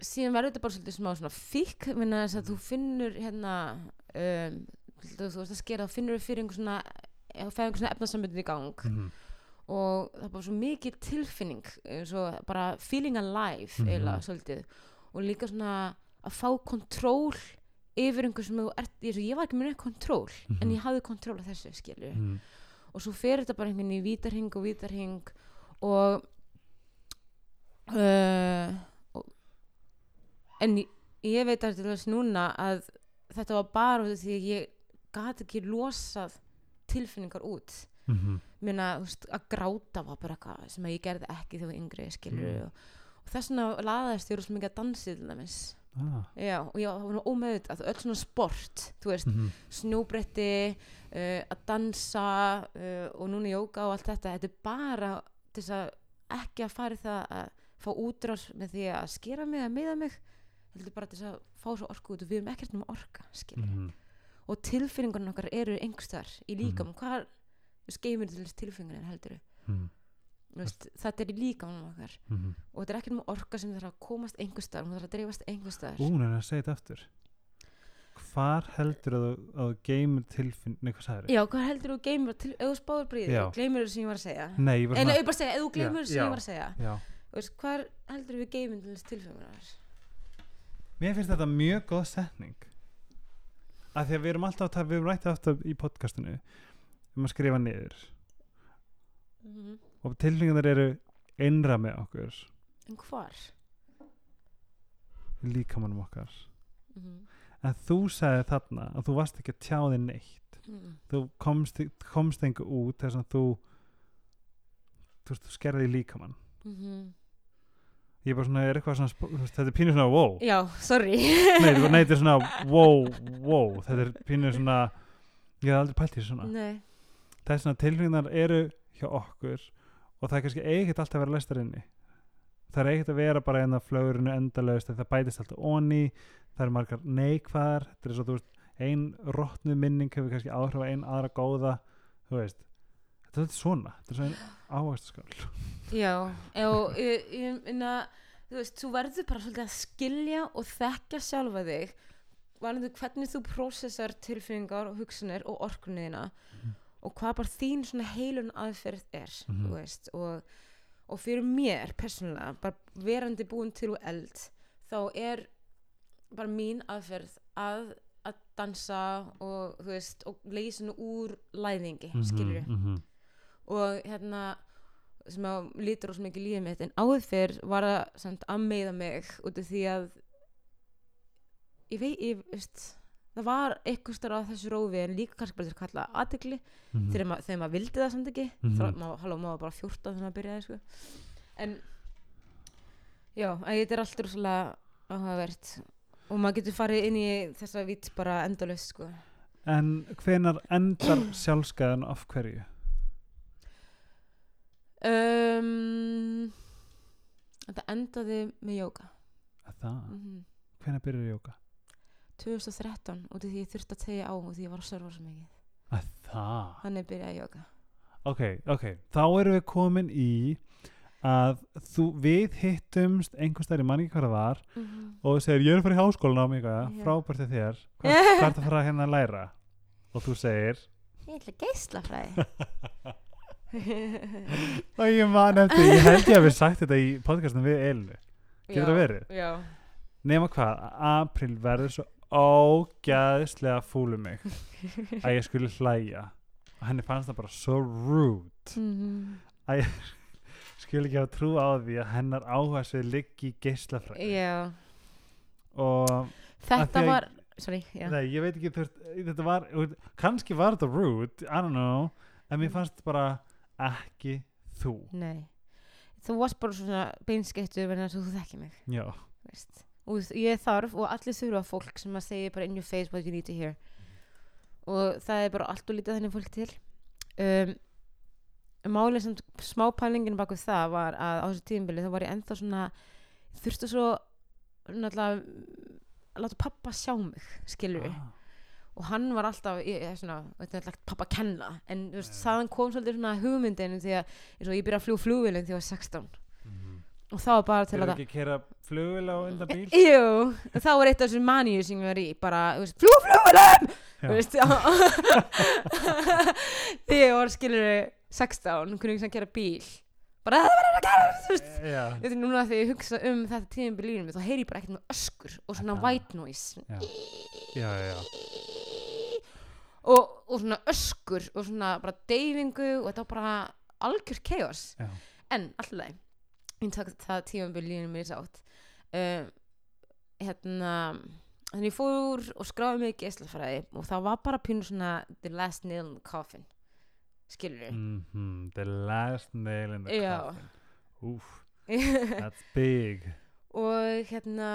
síðan verður þetta bara svolítið smá svona fík minna þess að þú finnur hérna um, þú, veist að skera þá finnur þú fyrir einhver svona einhver svona efnasambundin í gang. Mhm, og það er bara svo mikið tilfinning eh, svo bara feeling alive Mhm. eiginlega svolítið og líka svona að fá kontról yfir einhver sem þú ert ég, ég var ekki með neitt kontról en Mhm. ég hafði kontról af þessu skilju mhm, og svo fer þetta bara einhvern veginn í vítarhing og vítarhing og uh, og, en ég, ég veit til þess núna að þetta var bara því að ég gat ekki losað tilfinningar út mhm, Meina, þú veist, að gráta var bara eitthvað sem að ég gerði ekki þegar ég yngri skilur Mm. og, og þess vegna laðaðist ég rosa mikið að dansi til dæmis. Ah, já, og ég var nú ómeðvitað öll svona sport, þú veist mhm, snjóbretti, uh, að dansa uh, og núna jóka og allt þetta. Þetta er bara þess að ekki að fara í það að fá útrás með því að skera mig að miða mig heldur bara þess að fá svo orku út. Og við erum ekkert um orka skilur mhm, og tilfinningarna okkar eru einhverstaðar í líkam, hvað skeimur til tilfinningarna heldur mhm, veist, þetta er í líkamanum okkar. Mhm. og þetta er ekki um orka sem þarf að komast einhverstaðar, hún þarf að dreifast einhverstaðar Ú, neina, segið þetta aftur. Hvar heldur að þú, að þú geymir tilfinn Nei, hvað sagður já, hvað heldur þú geimur til, þú spáður bríði Já. gleymur þú sem ég var að segja? Nei, ég en ég bara segja, ef þú gleymur þú sem já. ég var að segja. Veist, hvað heldur við geimum til tilfengunar Mér finnst þetta mjög góð setning. Að því að við erum alltaf að við erum rættið aftur í podcastinu um að skrifa niður. Mm og tilfinningar eru innra með okkur. En hvar? líkamannum okkar. Mm en þú sagði þarna að þú varst ekki að tjá þig neitt. -hmm. þú komst, komst engu út þess að þú þú þú skerði líkamann. Mm ég er bara svona, er eitthvað svona þetta er pínu svona, wow. Já, sorry. Nei, þetta er svona, wow, wow. Þetta er pínu svona ég hef aldrei pælt í þessu svona. Nei, þess að tilfinningar eru hjá okkur og það er kannski eigið alltaf að vera lestar inni. Það er eigið að vera bara einna flögurinu endalaust það bætist alltaf onni það eru margar neikvæðar þetta er svo, þú veist, ein rottnu minning hefur kannski áhrif að ein aðra góða þú veist, þetta er svona þetta er svona ávægstaskál já og ég, minna þú veist, þú verður bara svolítið að skilja og þekkja sjálfa þig varandi hvernig þú prósessar tilfinningar og hugsanir og orkunniðina Mhm. Og hvað bara þín svona heilun aðferð er Mhm. þú veist og, og fyrir mér persónulega, bara verandi búin til úr eld þá er bara mín aðferð að að dansa og veist og leysa nú úr læðingi mm skilur mm -hmm. og hérna sem að lítur ós mikið lífið mitt en áður fyrr var það samt að meiða mig út af því að ég veit, ég veist það var eitthvað starf á þessu rófi en líka kannski bara til að kalla aðtegli Mhm. þegar, ma þegar maður vildi það samt ekki mm. -hmm. halló, maður var bara 14 þegar maður byrjaði sko. en já, að þetta er alltaf rosalega áhugavert og maður getur farið inn í þessa vitt bara endalaust sko. en hvenar endar sjálfskæðan af hverju? um, þetta endaði með jóka Að það, mm hvenar byrjar jóka? 2013 út af því ég þurfti að tegja á og því ég var að serva svo mikið. Að það? Þannig byrjaði jóka ok, ok, þá erum við komin í að þú, við hittumst einhvers þær í manni hvað það var mm -hmm. og þú segir ég er að fara í háskólan á mig Já. frábært til þér, hvað, er það að fara hérna að læra? Og þú segir ég ætla geislafræði. Og ég man eftir, ég held ég að við sagt þetta í podcastum við Elinu, getur það verið? já, nema hvað, April verður svo ógæðislega fúlu mig að ég skulle hlæja. Og henni fannst það bara so rude. Mm skil ekki hafa trú á því að hennar sig liggi í geislafræði. Já. og þetta að- var sorry, já. Nei, ég veit ekki þurft, þetta var, kannski var þetta rude I don't know, en mér fannst bara ekki þú. Nei. þú varst bara svona beinskettur að þú þekki mig já, veist. Og ég þarf og allir þurfa fólk sem að segja bara in your face what you need to hear. Og það er bara allt og lítið þannig fólk til. Um, málið sem smá pælingin bak við það var að á þessu tíðinbili þá var ég ennþá svona þurfti svo náttúrulega að láta pappa sjá mig skilur Ah. og hann var alltaf ég, ég, svona, þetta er alltaf pappa að kenna. En þú veist, þaðan kom svolítið svona hugmyndin því að og ég byrja að fljúa flugvélum þegar ég var 16 Mhm. Og það var bara til Þeir að eru ekki að kera flugvél á undan bíl? Jú, þá var eitt af þessum maníu sem ég var í bara, þú veist, fljúa flugvélum Já. þú veist þegar ég var skilur 16, kunni ekki sem gera bíl bara það verður að gera þú veist Já. Þetta er núna þegar ég hugsa um þetta tíðum lífinu mig, þá heyri ég bara ekkert með öskur og svona Þetta- white noise Já. Já, já, já. og, og svona öskur og svona bara deyfingu og þetta var bara algjör chaos Já. en alltaf ég takk það tímambil lífinu mér sátt uh, hérna þannig ég fór og skráði mig í geislafræði og það var bara pínu svona the last nail in the coffin skilur við Mhm, The last nail in the Já. coffin. Úf, that's big. og hérna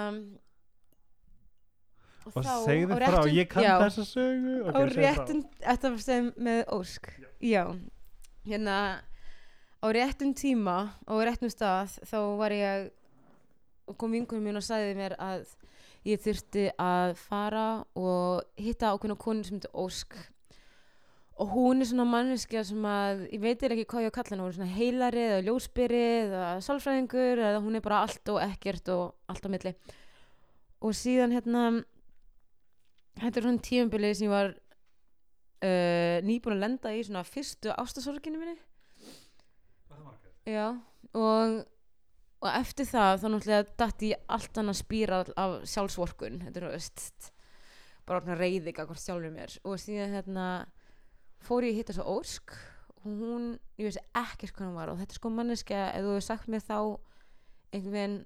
Og þá segðu á frá, réttum- ég kann já. þessa sögu. á Ok, segðu frá. réttum þetta var sem með Ósk já, hérna á réttum tíma og réttum stað þá var ég og kom vinkunum mín og sagði mér að ég þurfti að fara og hitta ákveðna konu sem heitir Ósk. Og hún er svona manneskja sem að ég veit ekki hvað ég á að kalla hana hún er svona heilari eða ljósbyrri eða sálfræðingur eða hún er bara allt og ekkert og allt á milli. Og síðan hérna þetta er svona tímabilið sem ég var uh, nýbúin að lenda í svona fyrstu ástasorginu minni já og, og eftir það þá náttúrulega datt í allt annað spýra af sjálfsvorkun þetta er veist bara svona reyði hvort sjálfur mér og síðan hérna fór ég að hitta svo Ósk og hún, ég veist ekkert hvað hún var og þetta er sko manneskja, ef þú hefur sagt mér þá einhvern veginn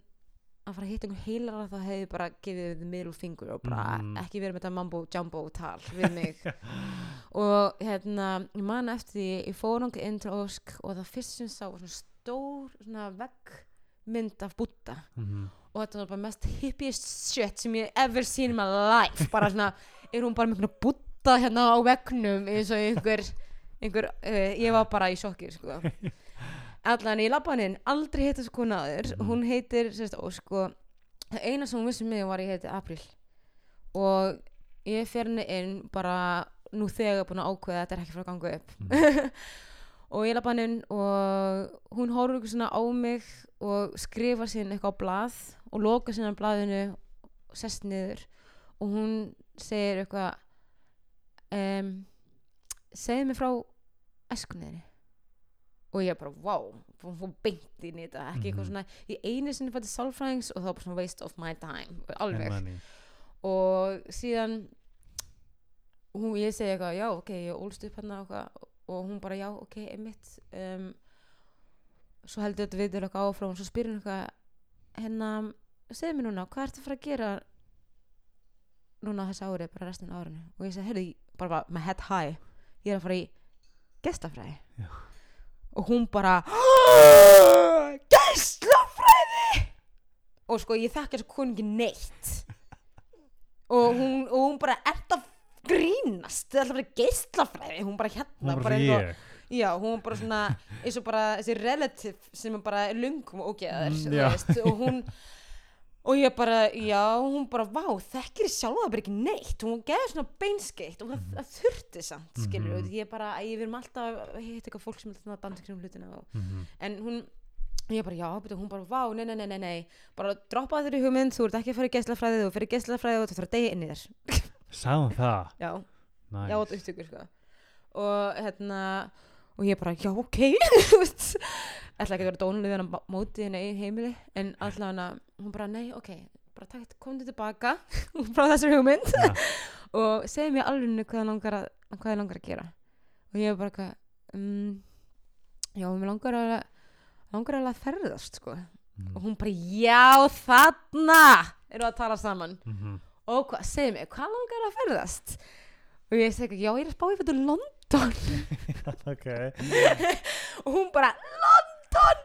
að fara að hitta einhvern heilara þá hefði ég bara gefið þið middle finger og bara Mhm. ekki verið með þetta mambo jumbo tal við mig og hérna ég man eftir því, ég fór náttúrulega inn til Ósk og það fyrst sem ég sá var svona stór veggmynd af Buddha Mhm. og þetta var bara mest hippiest shit sem ég ever seen in my life bara svona, er hún bara með einhvern Buddha hérna á veggnum eins og einhver, einhver uh, ég var bara í sjokki sko allan ég labba hann inn, aldrei hitt þessu konu aður Mhm. hún heitir sérst og það eina sem hún vissi um mig var ég heiti April og ég fer henni inn bara nú þegar búin að ákveða að þetta er ekki frá að ganga upp Mhm. og ég lappa hann inn og hún horfur ykkur svona á mig og skrifa sín eitthvað á blað og loka á blaðinu og sest niður og hún segir eitthvað um, segðu mig frá æskunniðinni og ég bara, wow, hún fór beint inn í þetta. Ekki eitthvað Mhm. svona, ég einu sinni fætti sálfræðings og það var bara svona waste of my time alveg. Og síðan hún, ég segi eitthvað, já, ok, ég ólst upp hérna og, eitthvað, og hún bara, já, ok, einmitt um, svo heldur þetta viður eitthvað áfram og svo spyrir hún eitthvað hérna, segðu mér núna, hvað ertu að fara að gera núna þessi árið, bara restin árinu? Og ég segi, heyrðu, bara, bara með head high ég er að fara í gestafræði Já. og hún bara gestafræði og sko ég þekki þessu konu ekki neitt. Og hún, og hún bara er það grínast. Það er alltaf bara geislafræði. Hún bara hérna Hún bara eins og- ég. já, hún var bara svona eins og bara þessi relative sem er bara lungum og ógeðar Mm, og hún og ég bara, já, hún bara vá, þekkir sjálfa bara ekki neitt. Hún geði svona beinskeitt og það, það þurfti samt, skilur Mhm. ég bara, ég vil alltaf hitta eitthvað fólk sem er að dansa kring hlutina og Mhm. en hún ég bara já, betur, hún bara vá, nei, nei, nei, nei, nei. Bara droppa þeirri hugmynd, þú ert ekki að fara í geislafræði þú fyrir geislafræði og þú þarf að deyja inn í þér Hún það? já, Nice. já, þetta upptökur sko og hérna og ég bara, já, ok þú veist, ætla ekki að vera dónuleg hann á móti henni í heimili en alltaf hana, hún bara, nei, ok bara takk, komdu tilbaka frá þessari hugmynd Já. og segði mér alveg hvað það langar að langar að gera og ég bara um, já, mér langar að langar að ferðast sko Mhm. og hún bara, já, þarna eru að tala saman Mhm. Og hvað, segðu mig, hvað langar að ferðast? Og ég segi, já, ég er að spá í fyrir London. Ok. og hún bara, London!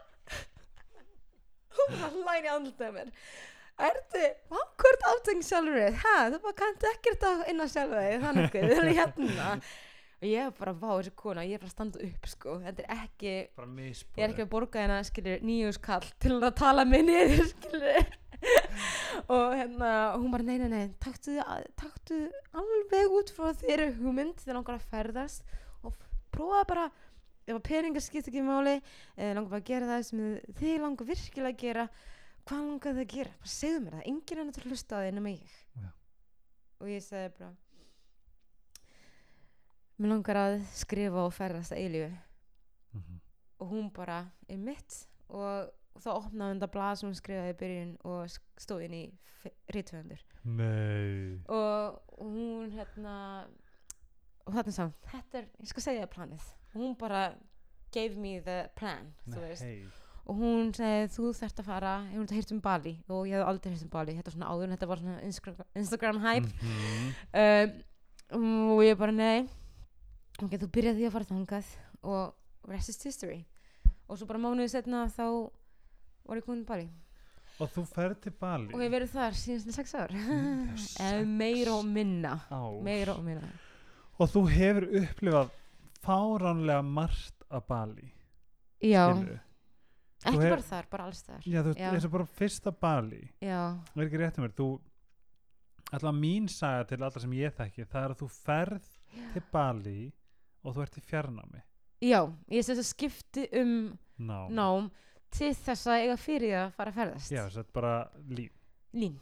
Hún bara hlæni andlitaði mér. Ertu, hvað hvort aftöng sjálfur þið? Hæ, þú bara kanntu ekkert inn á sjálfur þig, þannig, þið er hérna. Og ég er bara, vá, þessi kona, ég er bara að standa upp sko, þetta er ekki ég er ekki að borga hérna, skilur, nýjus kall til að tala mig niður, skilur og hérna, hún bara, nei, nei, nei taktu, taktu alveg út frá þeirri hugmynd þegar langar að ferðast og prófa bara ef að peningar skipt ekki máli eða langar bara að gera það sem þið langar virkilega að gera hvað langar þið að gera, bara segðu mér það enginn er náttúrulega að hlusta á þið nema ég Já. og ég segi bara mér langar að skrifa og ferðast að eilífu Mhm. og hún bara er mitt og, og þá opnaði hún þetta blað sem hún skrifaði í byrjun og stóð inn í rítvöndur og hún hérna og þarna sá hún, þetta er, ég skal segja þér planið. Og hún bara gave me the plan og hún segi þú þarft að fara ég hún þetta hýrt um Bali. Og ég hef aldrei hýrt um Bali þetta var svona áður þetta var svona Instagram, Instagram hype. Mhm. um, og ég bara nei. Ok, þú byrjaði því að fara þangað og rest is history. Og svo bara mánuði setna þá ég komin til Bali? Og þú ferð til Bali? Og ég verið þar síðan sex ár. Já, meira og minna. ár. meira og minna. Og þú hefur upplifað fáránlega margt að Bali já, skilurðu. ekki hef- bara þar, bara alls þar já, þú veist, Já. bara fyrsta Bali. Já, það er ekki rétt um mér þú, alltaf mín saga til allra sem ég þekki það er að þú ferð til Bali og þú ert í fjarnámi. Já ég skipti um Ná. nám til þess að eiga fyrir því að fara að ferðast. Já, þess að bara lín Lín,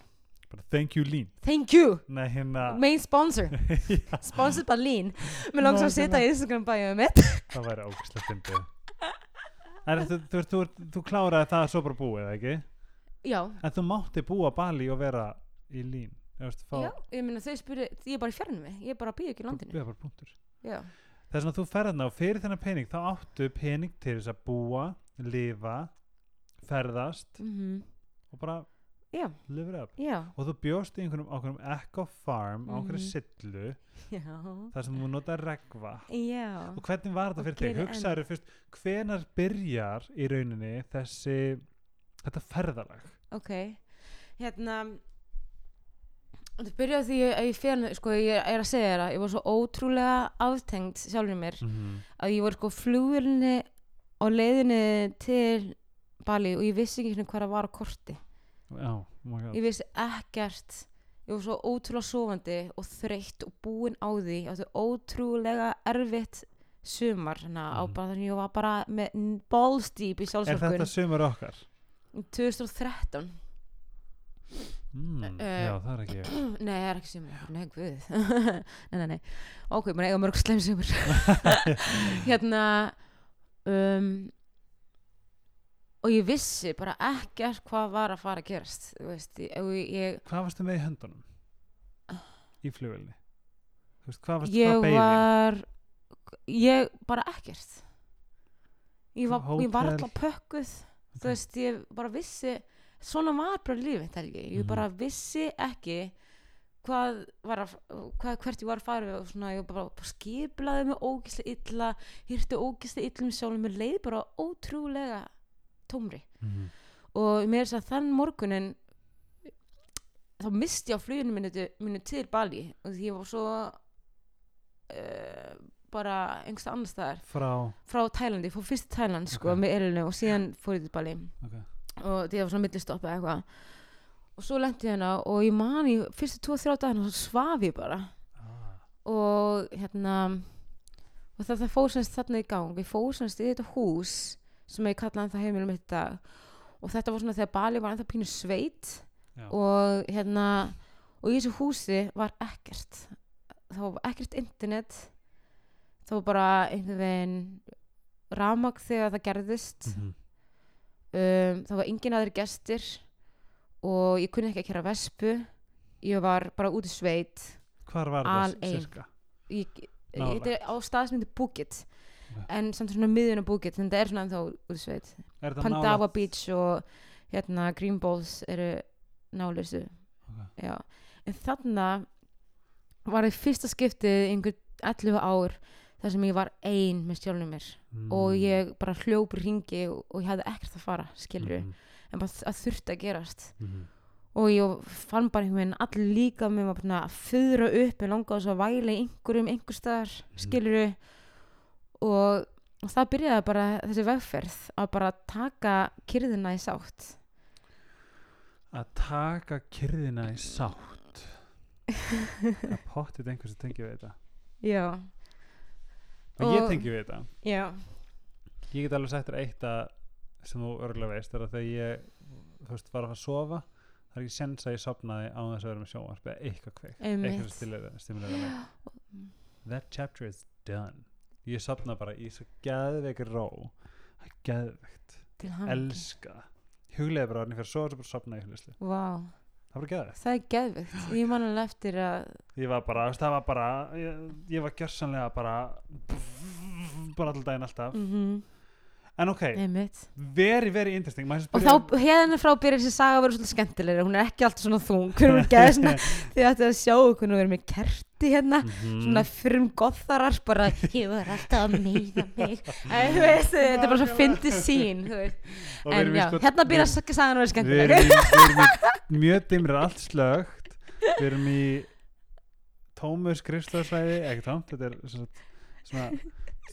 bara thank you lín thank you. Nei, hérna main sponsor, sponsored by Lín mér langs að setja í Instagram bæjaðu mitt. Það væri ógæslega fyndið. En þú, þú, þú, þú, kláraði það svo bara búið, ekki? já, En þú mátti búa Bali og vera í lín veist, fá, já, ég meina þau spyrir ég er bara í fjarnum ég er bara að býja ekki í landinu. byggða bara punktur. Já, Þess að þú ferðna og fyrir þennan pening þá áttu pening til þess að búa, lifa ferðast mhm. og bara já, live it up. Já, og þú bjóst í einhverjum, á einhverjum eco farm á einhverju Mhm. sillu þar sem þú nota regva já, og hvernig var þetta Og fyrir þig? Hugsaður fyrst, hvenar byrjar í rauninni þessi þetta ferðalag? ok. Hérna þetta byrjaði því að ég fyrir sko, ég er að segja þér að ég var svo ótrúlega aftengt sjálfur mér Mm að ég var sko flugurinn á leiðinni til Bali og ég vissi ekki svona hvað það var á korti. Já, oh ég vissi ekkert. Ég var svo ótrúlega sofandi og þreytt og búin á því. Þetta er ótrúlega erfitt sumar hana, á Mhm. bara þannig ég var bara með balls deep í Er sjálfsvörkun þetta sömur okkar? 2013 Mm, Eh, já, það er ekki ég. Nei, það er ekki sumar. Nei, guð. Nei, nei, nei. Ok, maður eiga mörg sleim sumar. Hérna um, og ég vissi bara ekkert hvað var að fara að gerast veist, ég, ég, Hvað varstu með í höndunum? Í veist, hvað varstu, ég hvað beigði? var ég bara ekkert ég var, ég var alltaf pökkuð Ok. þú veist, ég bara vissi svona var bara lífið ég Mhm. bara vissi ekki hvað var að, hvað, hvert ég var að fara og svona, ég bara, bara skiplaði mig ógislega illa, hýrti ógislega illa um sjálfum, mér leið bara ótrúlega tómri Mhm. og mér er þess að þann morgunin þá misti ég á fluginu minni, til- Bali og því ég var svo uh, bara einhversta annars staðar Frá frá Tælandi, fór fyrst til Tæland sko, Ok. með Elinu og síðan fór ég til Bali Ok. og því það var svona millistopp eða eitthvað og svo lendi ég hérna og ég man í fyrstu 2-3 dagina svo svaf ég bara ah. og hérna og það, það fór semst þarna í gang við fór semst í þetta hús sem ég kallaði það heimilum mitt í dag og þetta var svona þegar Bali var ennþá pínu sveit Já. og hérna og í þessu húsi var ekkert það var ekkert internet það var bara einhvern veginn rafmagn þegar það gerðist Mhm. um, það var engin aðri gestir og ég kunni ekki að kæra vespu ég var bara út í sveit Hvar var það cirka? ég, þetta er á staðsmyndi Bukit. En samt svona miðjun á Bukit en þetta er svona ennþá út í sveit þetta Pandava nálægt? Beach og hérna Green Balls eru nálistu Ok. já. en þarna var það fyrsta skiptið einhver 11 ár þar sem ég var ein með sjálfum mér Mm. og ég bara hljóp ringi og, og ég hafði ekkert að fara skilur Mhm. en bara að þurfti að gerast Mhm. og ég fann bara einhvern veginn allir líka með að föðra upp ég langaði svo að væla í einhverjum einhver staðar skiluru og, og það byrjaði bara þessi vegferð að bara taka kyrðina í sátt. Að taka kyrðina í sátt. Að pottið einhver sem tengi við þetta. Já, og ég Og- tengi við þetta. Já, ég get alveg sagt þér eitt að sem þú örgulega veist er að þegar ég þú veist var að fara að sofa það er ekki sens að ég sopnaði á þess að vera með sjónvarp eða eitthvað kveikt eitthvað mig. That chapter is done ég sopna bara í svo geðveikir ró. Það er hann elska. Huglega bara orðin fyrir að sofa svo bara sopna í hugleyslu Vá, það var geðveikt. Það er geðvikt ég man alveg eftir að ég var bara, það var bara ég, ég var gjörsanlega bara bara alltaf daginn alltaf. Mm en ok, einmitt. Very very interesting. Maður og spyrja- þá hérna frá byrjar þessi saga að vera svolítið skemmtilegri. Hún er ekki alltaf svona þung hún geði svona þið ætti að sjá hvernig hún er með kerti hérna. Mhm. svona fyrrum gotharar bara ég var alltaf að meiða mig. En þú veist þetta er bara svo fyndið sín þú veist. Og við en erum í já, sko- hérna byrjar við- sagan að vera við skemmtileg erum, í, við erum í mjög dimri allt slögt við erum í tómu skrifstofsvæði ekki tómt, þetta er svona, svona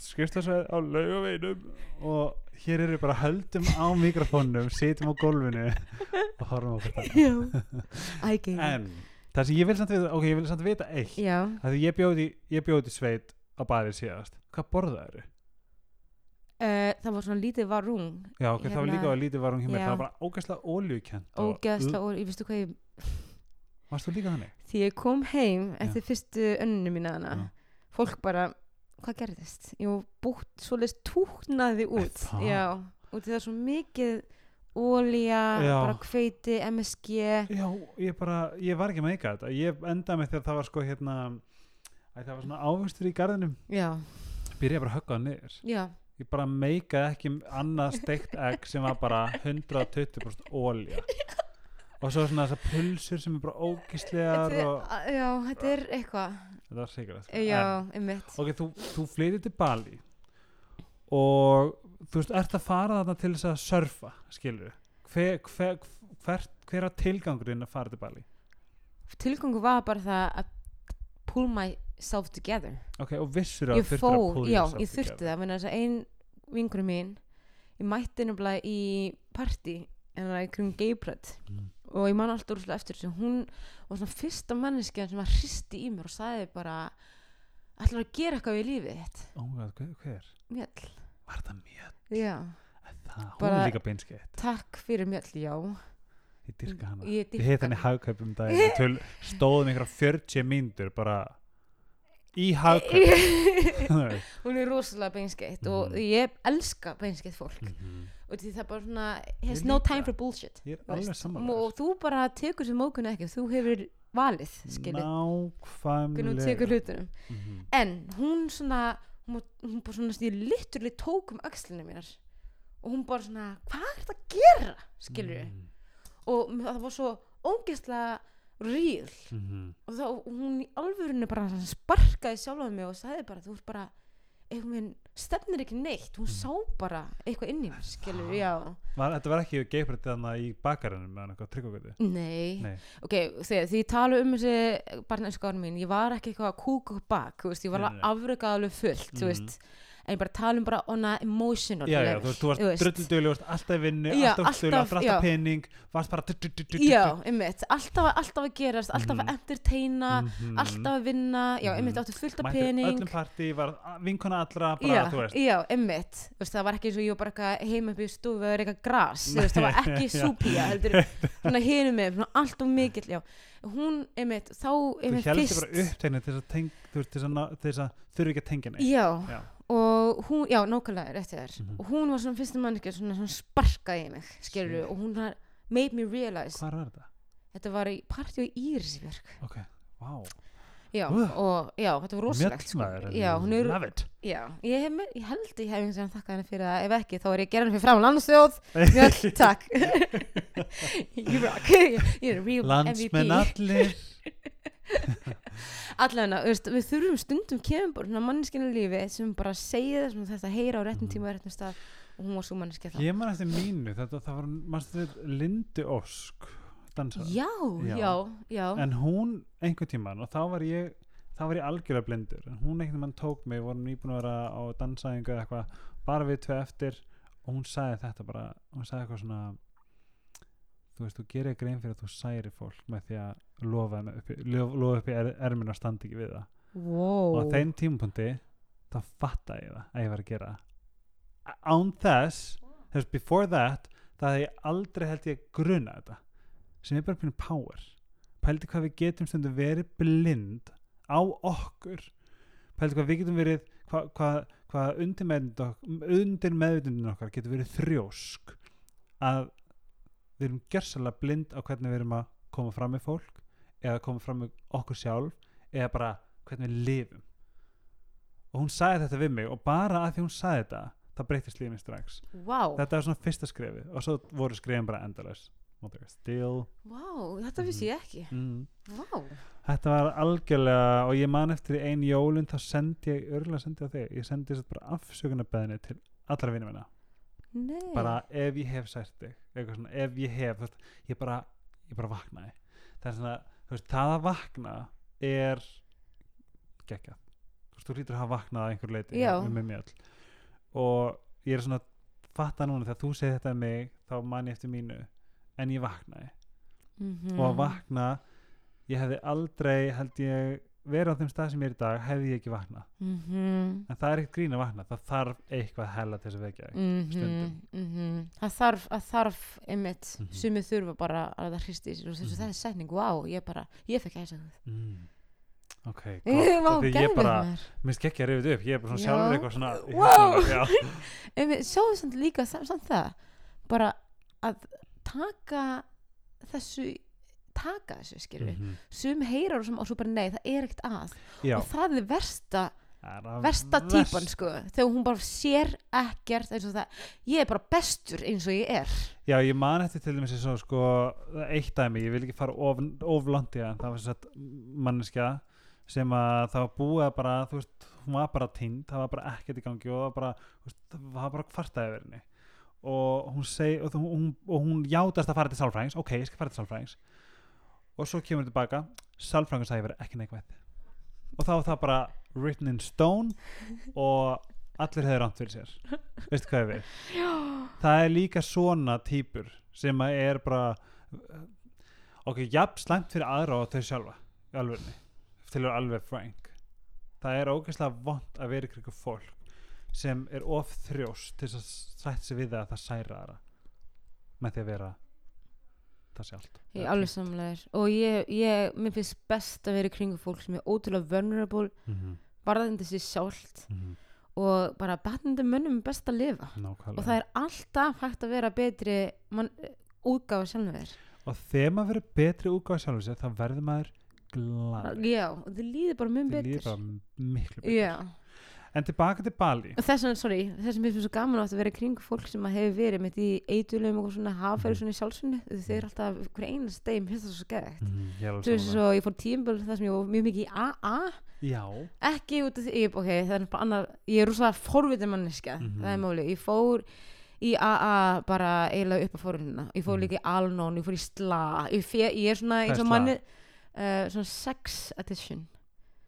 skrifstofsvæði á laugaveinum og hér eru bara höldum á mikrofónum, sitjum á gólfinu og horfum já, ægir en það sem ég vil samt vita ok, ég vil samt vita eitt. Að því ég bjóði, ég bjóði sveit á baðið síðast hvað borðaðu? uh, það var svona lítið varung Já, ok, það var Hérna- líka að lítið var hún hjá mér. Það var bara ógæslega óljukent ógeðslega og ég veistu hvað ég Varst þú líka þannig? því ég kom heim eftir fyrstu önninu mína hana Já. fólk bara, hvað gerðist? Var bútt svoleiðis túknaði út. Það? já, út í það er svo mikið ólía, Já. bara hveiti MSG Já, ég bara, ég var ekki að meika þetta. Ég endaði með þegar það var sko hérna Æ, það var svona ávöxtur í garðinum. Já, Byrjaði bara að högga það niður. Já, Ég bara meikaði ekki annað steikt egg sem var bara 120% ólja Og svo svona þessar pulsur sem er bara ógíslegar já, þetta er eitthvað þetta var sikrað sko. já, einmitt Ok, þú, þú flytið til Bali og þú veist, ert að fara þarna til þess að surfa, skilur hver, hver, hver, hver er tilgangurinn að fara til Bali? tilgangu var bara það að pull myself together Ok, og vissur að þú þurftir fór, að pull já, ég þurfti það menn þess að ein vingur mín ég mætti nefnilega í party en það er kring gaybrödd Mm. Og ég man alltaf úrslega eftir þessu. Hún var svona fyrsta manneskja sem var hristi í mér og sagði bara ætlar að gera eitthvað við lífið þitt? Ó, hvað, hver, mjöll, Var það mjög? já, Það, hún Bara- er líka beinskeitt takk fyrir mjöll, já. Ég dyrka hana. Ég Ég heit henni hana. hagkaupum daginn. Við töl, Stóðum einhverja 40 mínútur bara í hagkaup hún er rosalega beinskeitt og Mhm. ég elska beinskeitt fólk. Mhm. Og því það bara svona Ég has no time for bullshit. Ég og þú bara tekur sem mókunni ekki þú hefur valið Nákvæmlega. Hlutunum. Mhm. en hún svona hún, hún bara svona stíð liturli tók um axlinu mínar og hún bara svona hvað er þetta að gera? Skilur Mhm. og það var svo ógeðslega real. Mhm. og þá hún í alvörinu bara sparkaði sjálf mig og sagði bara þú ert bara einhvern veginn stefnir ekki neitt hún sá bara eitthvað inn í mér skilur já Var, þetta var ekki geifrætt þarna í bakarinn með hann eitthvað tryggogötu Nei. Nei. ok, þegar því ég tala um þessi barnæskáðan mín, ég var ekki eitthvað að kúka og bak, þú veist, ég var afrekað alveg fullt, þú Mhm. veist en ég bara tala um bara on a emotional Já, já, þú, þú varst varst alltaf vinnu, alltaf stölu, alltaf, pening, varst bara já, einmitt, alltaf, alltaf að gerast alltaf Mhm. að entertaina, Mhm. alltaf að vinna. Já, Mhm. einmitt, áttu fullt af pening öllum partí, var vinkona allra, bara, þú veist. já, einmitt. Það var ekki eins og ég var bara heima upp í stofu er eitthvað gras, það var ekki heldur, svona hinum með allt og mikill, já. Hún, einmitt, þá, Þú heldur bara upptegni til þess að, þurfi ekki að tengja neitt. Já. Og hún, já, nákvæmlega rétti þér. Mhm. og hún var svona fyrsta mannskja svona, svona sparkaði í mig, skilur og hún var, made me realize Hvar var þetta? þetta var í partí á Írisberg Ok, vá. Já, Uh. og já, þetta var rosalegt sko. Já, hún er, já, ég, hef, ég held ég hef eins og þakka henni fyrir það, ef ekki, þá er ég að gera henni fyrir fram landsþjóð, mjöll, takk. You rock. You're a real Landsmenn MVP allir allavega, við þurfum stundum kemur bara manneskinu lífi sem bara segja það sem þetta heyra á réttum Mhm. tíma og réttum stað og hún var svo manneskja þá Ég man eftir mínu, þetta það var við Lindu Ósk dansara já, Já. já, já, en hún einhvern tíman og þá var ég þá var ég algjörlega blindur en hún einhvern tíman tók mig, vorum nýbúin að vera á dansæðingu eða eitthvað, bara við tvei eftir og hún sagði þetta bara hún sagði eitthvað svona þú veist, þú gerir grein fyrir að þú særi fólk með því að lofa, lofa, lofa upp í er, erminu og standa ekki við það. Wow og á þeim tímapunkti þá fattaði ég það að ég var að gera án þess þess before that það hefði ég aldrei held ég gruna þetta. Sem er bara pínu power. Pældi hvað við getum stundum verið blind á okkur. Pældi hvað við getum verið hvað hva, hva undir meðvitundin undir meðvitundin okkar getur verið þrjósk. Að við erum gersalega blind á hvernig við erum að koma fram með fólk eða koma fram með okkur sjálf eða bara hvernig við lifum. Og hún sagði þetta við mig og bara að því hún sagði þetta það breytist lífið strax. Wow, þetta var svona fyrsta skrefi og svo voru skrifin bara endalaus. Mother still. Wow, þetta vissi ég ekki. Mm. wow, þetta var algjörlega og ég man eftir í ein jólun þá sendi ég, örgulega sendi ég á þig ég sendi þess að bara afsökunarbeðinni til allra minna. Nei. Bara ef ég hef sært þig svona, ef ég hef veist, ég bara, ég bara vaknaði. Það er svona, veist, það að vakna er geggjað. Þú veist, þú hlýtur að hafa vaknað að einhver leiti með mjöl og ég er svona fatta núna þegar þú segir þetta mig þá man ég eftir mínu en ég vaknaði. Mm og að vakna ég hefði aldrei held ég verið á þeim stað sem ég er í dag hefði ég ekki vaknað mhm en það er ekkert grín að vakna það þarf eitthvað hella til þess að vekja þig Mhm, stundum. mhm. það þarf, að þarf einmitt, Mhm. sumið þurfa bara að það hristi sér og þess að Mhm. það er setning, wow, ég bara ég fekk æsa það mm. ok, gott því ég bara finnst ekki að rifið upp, ég er bara svona Já. sjálfur eitthvað svona Wow. sjáðu samt líka samt það bara að taka þessu taka þessu skilur Mhm. sum heyrar og, sem, og svo bara nei, það er ekkert að. Já, og það er versta, er versta típan sko, þegar hún bara sér ekkert eins og það, ég er bara bestur eins og ég er. Já, ég man eftir til dæmis eins og sko eitt dæmi, ég vil ekki fara of, of langt í það, það var þess að manneskja sem að það var búið að bara, þú veist, hún var bara týnd, það var bara ekkert í gangi og það var bara, veist, það var bara kvartaði verið henni. Og hún seg, og hún, og hún játast að fara til sálfræðings, ok, ég skal fara til sálfræðings og svo kemur hún tilbaka. Sálfræðingur sagði verið ekki neikvætt. Og þá var það bara written in stone og allir hefur ránt fyrir sér. Veistu hvað ég við það er líka svona típur sem að er bara ok, jafn slæmt fyrir aðra og þau sjálfa í alvegni, til að alveg frank. Það er ógeðslega vond að vera ykkur fólk sem er of þrjóst til að sætt sig við það að það særa aðra með því að vera það sjálft ég er alveg samlegar og ég, ég, mér finnst best að vera í kringu fólk sem er ótrúlega vulnerable mm -hmm. varðandi sér sjálft Mm -hmm. og bara batnandi mönnum best að lifa. Nákvæmlega. Og það er alltaf hægt að vera betri mann, útgáfa sjálfum þér. Og þegar maður verður betri útgáð sjálfur þá verður maður glad já, þið líður bara mjög það líður betur. bara miklu betur. Já, en tilbaka til Bali. Og þess vegna, sorry, þess að mér finnst svo gaman átt að vera í kringu fólk sem hefur verið mitt í eitulum og svona hafæri Mhm. svona í sjálfsvinni þeir eru alltaf hver deg, mér finnst það svo skægt mm, er þú veist svo, ég fór tímbil þar sem ég var mjög mikið í AA já, ekki út af því, ok, það er bara annar ég er rosalega forvitin manneska Mhm. það er máli, ég fór í AA bara eiginlega upp á fórunina ég fór Mhm. líka í Alnón, ég fór í SLA ég, ég er svona eins er og manni uh, svona sex addiction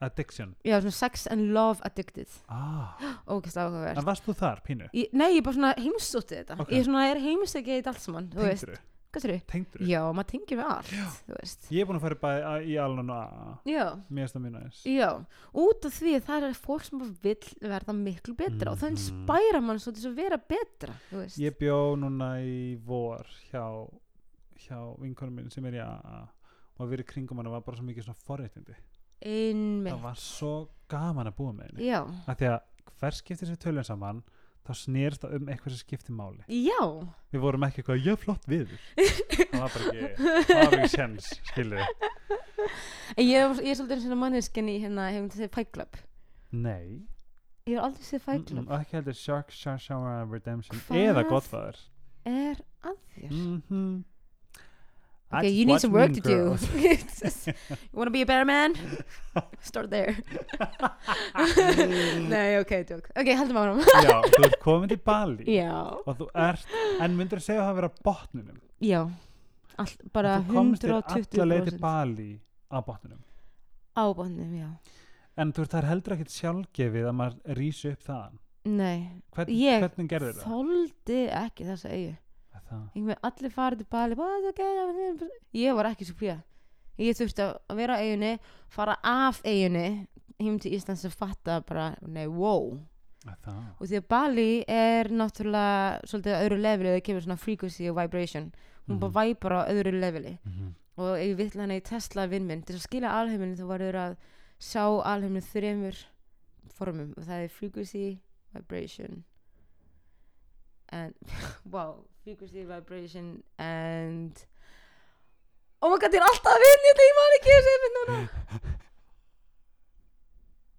addiction já, svona sex and love addicted ah, ógæslega áhugaverð en varst þú þar, pínu? Ég, nei, ég bara svona heimsótti þetta Ok. Ég svona er heimsækja í allt saman þú veist. tengdur Hvað þurru? tengdur Já, maður tengir við allt þú veist. ég er búin að fara að- í alveg og AA Já, mér finnst það mjög næs já Út af því að það er fólk sem bara vill verða miklu betra og Mhm. inspæra mann svo til að vera betra þú veist. ég bjó núna í vor hjá hjá vinkonum minn sem er í AA og að vera í kringum hann var bara svo mikið svona forréttindi Einmitt. Það var svo gaman að búa með henni. Já, af því að hver skiptir sér tölun saman þá snerist það um eitthvað sem skiptir máli. Já. Við vorum ekki eitthvað, já flott viður. Það var bara ekki það var ekki sjens, skilur En ég, er- ég er svolítið svona manneskenni hérna hefum þið Fight Club? Nei, Ég er aldrei séð Fight Club. mm, og ekki heldur Shark Shark Shower Redemption. Hvað? eða Godfather. Er að þér? Mm Okay, you need some work to do. You wanna be a better man? Start there. Nei, ok, tjók Ok, heldum áfram. Já, þú ert komin til Bali Já, og þú ert, en myndir að segja að það vera á botnunum já All, bara En þú komst þér 120% alla leið til Bali á botninum? Á botnum, já. En þú veist það er heldur ekkert sjálfgefið að maður rýsi upp þaðan? Nei, Hvern, Ég hvernig gerður það? þóldi ekki þessa eigu Er það? Ég með allir farið til Bali bara, "Það er geðveikt." ég var ekki svo flýja ég þurfti að vera á eiginni fara af eiginni heim til Íslands að fatta bara, nei, wow. Og því að Bali er náttúrulega svolítið öðru leveli það kemur svona frequency og vibration. Hún Mhm. bara væpar á öðru leveli. Mhm. og ef ég vill hana í Tesla vinn minn til að skilja alheiminn þú varður að sjá alheiminn þremur formum. Og það er frequency, vibration and wow, frequency, vibration and oh my god, ég er alltaf að vinna þetta, ég man ekki þessi mynd núna.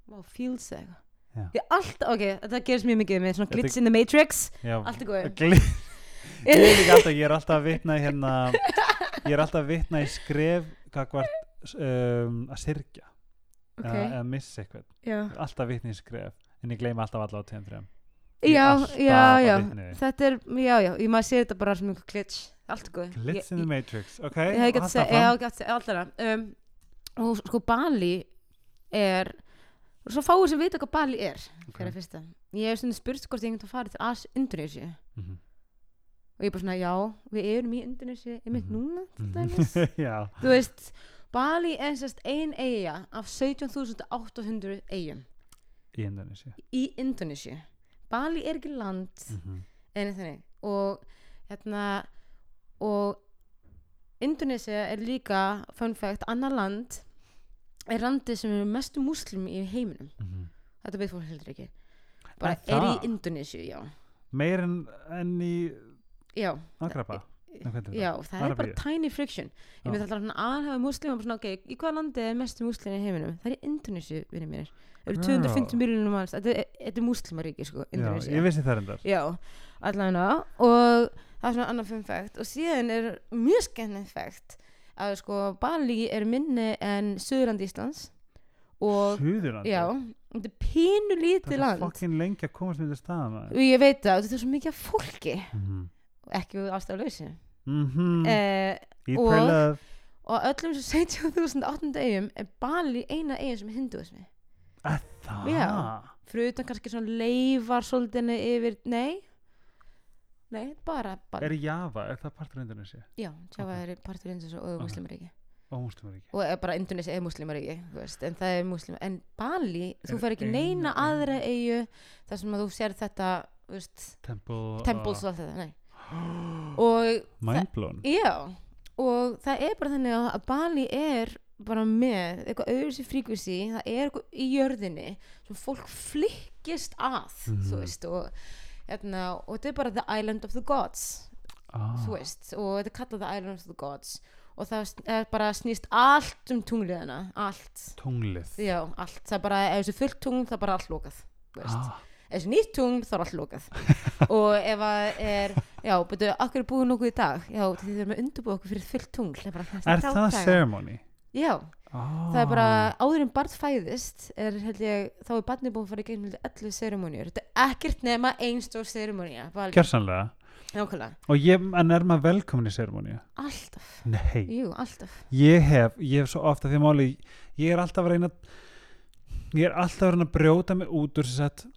Wow, feels eitthvað. Ég er alltaf, ok, þetta gerist mjög mikið með svona Þetta- glitch in the matrix. Já, allt er góð ég er líka alltaf, ég er alltaf að vitna í hérna ég er alltaf að vitna í skref kakvart um, að syrkja ok, eða, eða missa eitthvað. Ég alltaf að vitna í skref en ég gleyma alltaf alla á tveim þrejum já, já, já. þetta er, já, já, ég maður sé þetta bara sem einhver glitch, allt góð Glitz in the Matrix, ok ég hef haltu að segja, alltaf um, og sko Bali er svo fáið sem vita hvað Bali er fyrir að fyrsta. Ég hef stundin spurt hvort ég hef farið til As Indonesia Mhm. og ég er bara svona, já, við erum í Indonesia ég mynd Mhm. núna, dæmis. Já, þú veist, Bali er sérst ein eiga af 17.800 eigum í Indonesia í Indonesia Bali er ekki land Mhm. en þannig og hérna og Indonesia er líka fun fact, annar land er landið sem er mestu múslim í heiminum Mhm. þetta veit fólk heldur ekki bara Er í? Indonesia, já Meir en, en í já, Agrapa já það er bara Arabíu? tiny friction. Ég veit alltaf aðhafa muslim svona, ok, í hvaða landið er mestu múslim í heiminum? Það er í Indonesia, vinni mínir. Eru Girl. 250 miljonum manns. Þetta er, er muslimaríki, sko, Já, Indonesia ég vissi það endar Já, allavega. Og það er svona annar fun fact. Og síðan er mjög skemmtilegt fact að sko Bali er minni en Suðurland Íslands. Og Suðurlandi já, þetta er pínu lítið Það er land. fokkin lengi að komast með þetta stað maður. Og ég veit það, þetta er svo mikið fólki. Mhm. Ekki við ástæðalösi Mhm. eh, Eat, og- og öllum svo 17.800 eigum er Bali eina eigin sem Já. fyrir utan kannski svona leifar svolítinu yfir, nei nei, bara Bali Er Java, er það partur af Indonesia? Já, Java Ok. er partur eins og Ok. muslimaríki Og muslimar ekki og bara Indonesia er muslimaríki þú veist, en það er muslim en Bali, þú Er fer ekki eina neina eyju. aðra eigu þar sem að þú sér þetta þú veist, Temple temples og allt þetta, nei Mindblown? Já, og það er bara þannig að- Bali er bara með eitthvað öðru sér fríkvísi það er eitthvað í jörðinni sem fólk flikkist að þú Mhm. veist og, hérna, og þetta er bara the island of the gods ah. þú veist, og þetta er kallað The Island of the Gods. Og það er bara snýst allt um tungliðina, allt. Tunglið. Já, allt, það er bara, ef þessu fullt tungl það er bara allt veist. Ah. ef þessu nýtt tungl þá er allt lokað. Og ef að er, já, betur, akkur er búið nokkuð í dag, já, þið erum að undurbúið okkur fyrir fullt tungl, er bara Er það ceremony? Já, Ah. það er bara áður en barn fæðist er, held ég, þá er barnið búið að fara í gegnum 11 ceremonjur, þetta er ekkert nema einstór ceremonja, nákvæmlega, Og ég, en er maður velkomin í ceremony? alltaf. Nei. Jú, alltaf. Ég hef, ég hef svo ofta því máli Ég er alltaf að reyna Ég er alltaf að reyna að brjóta mig út úr þess að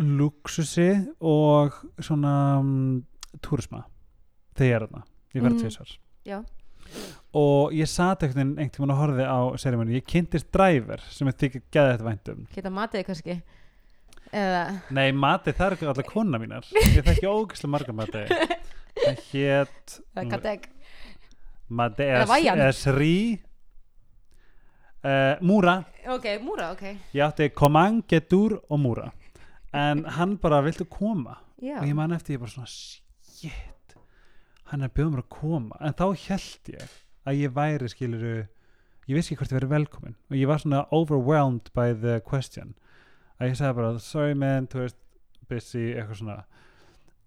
luxusi og svona um, túrisma þegar ég er þarna ég verð Mm. tvisvar. Já, og ég sat einhvern tímann og horfði á seremoni, ég kynntist driver sem ég þykir geða þetta væntum geta matið kannski? Eða, nei, mati það er ekki allar kona mínar. Ég þekki ógæslega marga mati það hét eða kateg mati Eða væjan. Esri uh, Múra. Ok, múra, ok. Ég átti Komang, Getur og Múra. En hann bara, viltu koma? Já, og ég man eftir ég bara svona shit, hann er að bjóða mér að koma. En þá held ég að ég væri skiluru ég vissi ekki hvort ég verið velkomin og ég var svona overwhelmed by the question. Að ég sagði bara sorry man, þú veist busy, eitthvað svona.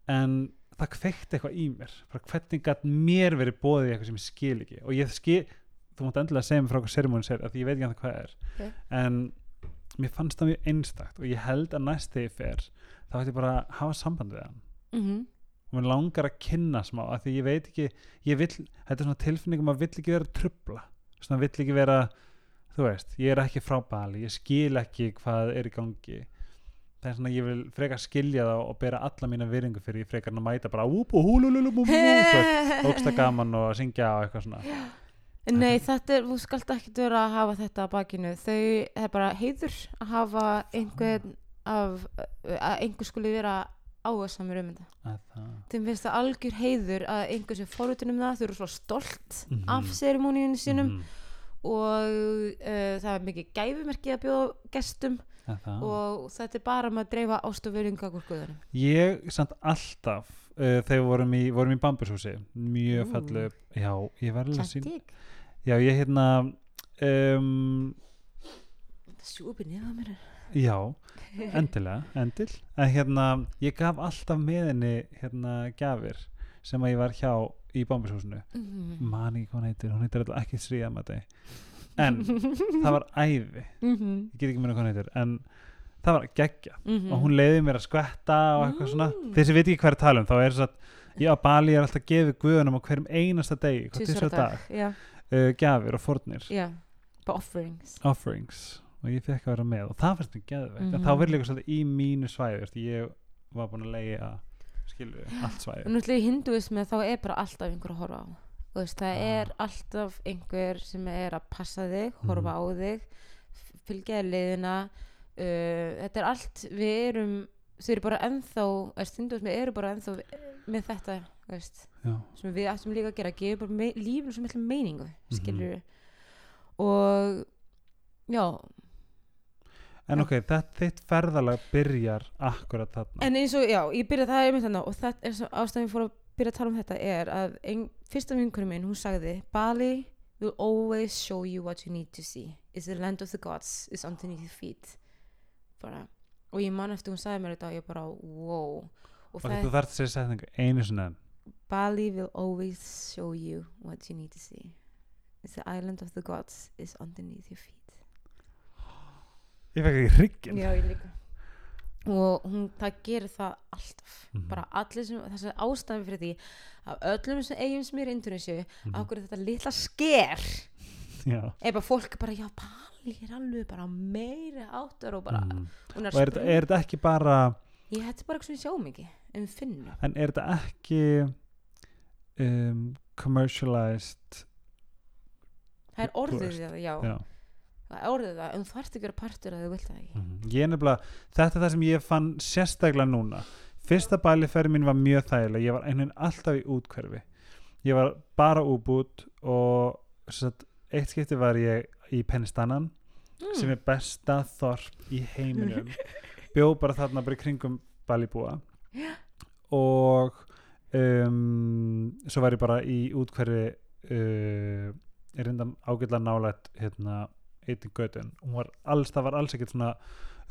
En það kveikti eitthvað í mér. Bara hvernig gætt mér verið bóðið eitthvað sem ég skil ekki? Og ég skil, þú mátt endilega segja mér frá hvað seremónin segir, af því ég veit ekki hann hvað er. Ok. en mér fannst það mjög einstakt og ég held að næst þegar ég fer þá ætti ég bara að hafa samband við hann. Mm og mér langar að kynna smá af því ég veit ekki, ég vill þetta er svona tilfinningum að vill ekki vera að trubla svona vill ekki vera þú veist, ég er ekki frá Bali, ég skil ekki hvað er í gangi. Það er svona ég vil frekar skilja það og bera alla mína virðingu fyrir ég frekar en að mæta bara úp og húlululum ógsta gaman og syngja og eitthvað svona. Nei, þetta er, þú skalt ekki vera að hafa þetta á bakinu. Þau er bara heiður að hafa einhvern af, að einhver skuli vera áhersamur um þetta. Að Þeim finnst það algjör heiður að einhver sé forvitin um það, þau eru svo stolt Mhm. af serimóníunum sínum Mhm, og uh, það er mikið gæfumerki að bjóða gestum að það. og þetta er bara um að dreifa ást og virðinga úr guðunum. ég samt alltaf uh, þegar við vorum í, vorum í bambushúsi mjög Ú. fallu já, ég var alveg að sín já, ég hérna um, Sjúpi niður mér. Já, endilega endil, en hérna ég gaf alltaf með henni hérna gjafir sem að ég var hjá í bambushúsinu Mhm. man ekki hvað hún heitir, hún heitir alltaf ekki Sríða Mati en það var æði Mhm. ég get ekki meina hvað hún heitir en það var geggja Mhm. og hún leiði mér að skvetta og eitthvað svona Mm. þeir sem veit ekki hvað er að tala um þá er þess að ég á Bali er alltaf gefið guðunum á hverjum einasta degi tvisar á dag Já, uh, gjafir og fórnir já, bara offerings. offerings og ég fekk að vera með og það fannst mér geðveikt en Mhm. þá verður líka svolítið í mínu svæði veist, ég var búin að leiði að skilur allt Og svæði náttúrulega í hinduismi þá er bara alltaf einhver að horfa á. Veist, það Ah. er alltaf einhver sem er að passa þig, horfa á þig, fylgja þér leiðina. Uh, þetta er allt, við erum, þau eru bara ennþá, hinduismi eru bara ennþá með þetta, veist, sem við ættum líka að gera, gefa bara me lífinu svo meiningu, Mhm. skilur við. Og, já, en ok, þetta þitt ferðalag byrjar akkurat þarna. En eins og, já, ég byrjaði það einmitt þannig og þetta er svo ástæðan ég fór að byrja að tala um þetta er að ein, fyrsta vinkunum minn, hún sagði Bali will always show you what you need to see. Is the land of the gods. Is underneath your feet. Bara, og ég man eftir hún sagði mér þetta og ég bara, wow. Og ok, það þú þarft sér setningu einu enn. Bali will always show you what you need to see. Is the island of the gods. Is underneath your feet ég fekk ekki hryggin Já, ég líka. Og hún, það gerir það alltaf. Mhm. bara allir sem, þess að ástæðan fyrir því að öllum sem eigum sem er í Indonesia Mhm. mm -hmm. þetta litla sker er bara fólk bara, já, Bali er alveg bara meiri áttur og bara hún og er, þetta- er þetta ekki bara ég hætti bara eitthvað sem sjáum ekki en við finnum en er þetta ekki um, commercialized það er orðið já, já orðið það en þú þarft ekki að partur að þau vilt það ekki Mhm. Ég er nefnilega, þetta er það sem ég fann sérstaklega núna. Fyrsta bæliferð mín var mjög þægileg, ég var einhvern veginn alltaf í útkverfi. Ég var bara úbút og sagt, eitt skipti var ég í Pennistannan mm. sem er besta þorp í heiminum. Bjó bara þarna bara í kringum bælibúa og um, svo var ég bara í útkverfi uh, er reyndan ágætlega nálægt hérna eitin götin hún var alls, það var alls ekkert svona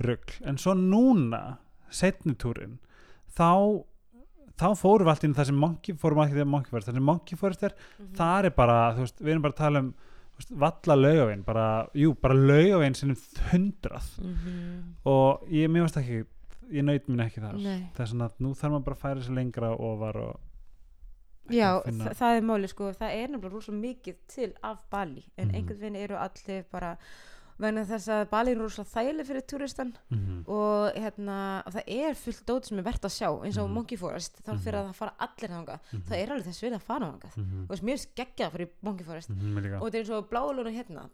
rugl, en svo núna setni túrin þá þá fórum við allt inn það sem Monkey fórum ekki þegar Monkey Forest, það sem Monkey Forest er Mhm. það er bara, þú veist, við erum bara að tala um veist, valla laugavinn, bara jú, bara laugavinn sinni hundrað Mhm. og ég, mér varst ekki ég naut mín ekki þar Nei. það er svona að nú þarf maður bara að færa sér lengra ofar og Já, finna- þa það er máli sko, það er nefnilega rosa mikið til af Bali en Mhm. einhvern veginn eru allir bara vegna þess að Bali er rosa þægileg fyrir túristan mm og hérna, það er fullt dót sem er verðt að sjá eins og Mhm. Monkey Forest þá Mhm. fyrir að það fara allir þangað Mhm. það er alveg þess við að fara þangað -hmm. og þess mér er geggjað fyrir Monkey Forest Mm -hmm, og þetta er eins og bláaluna hérna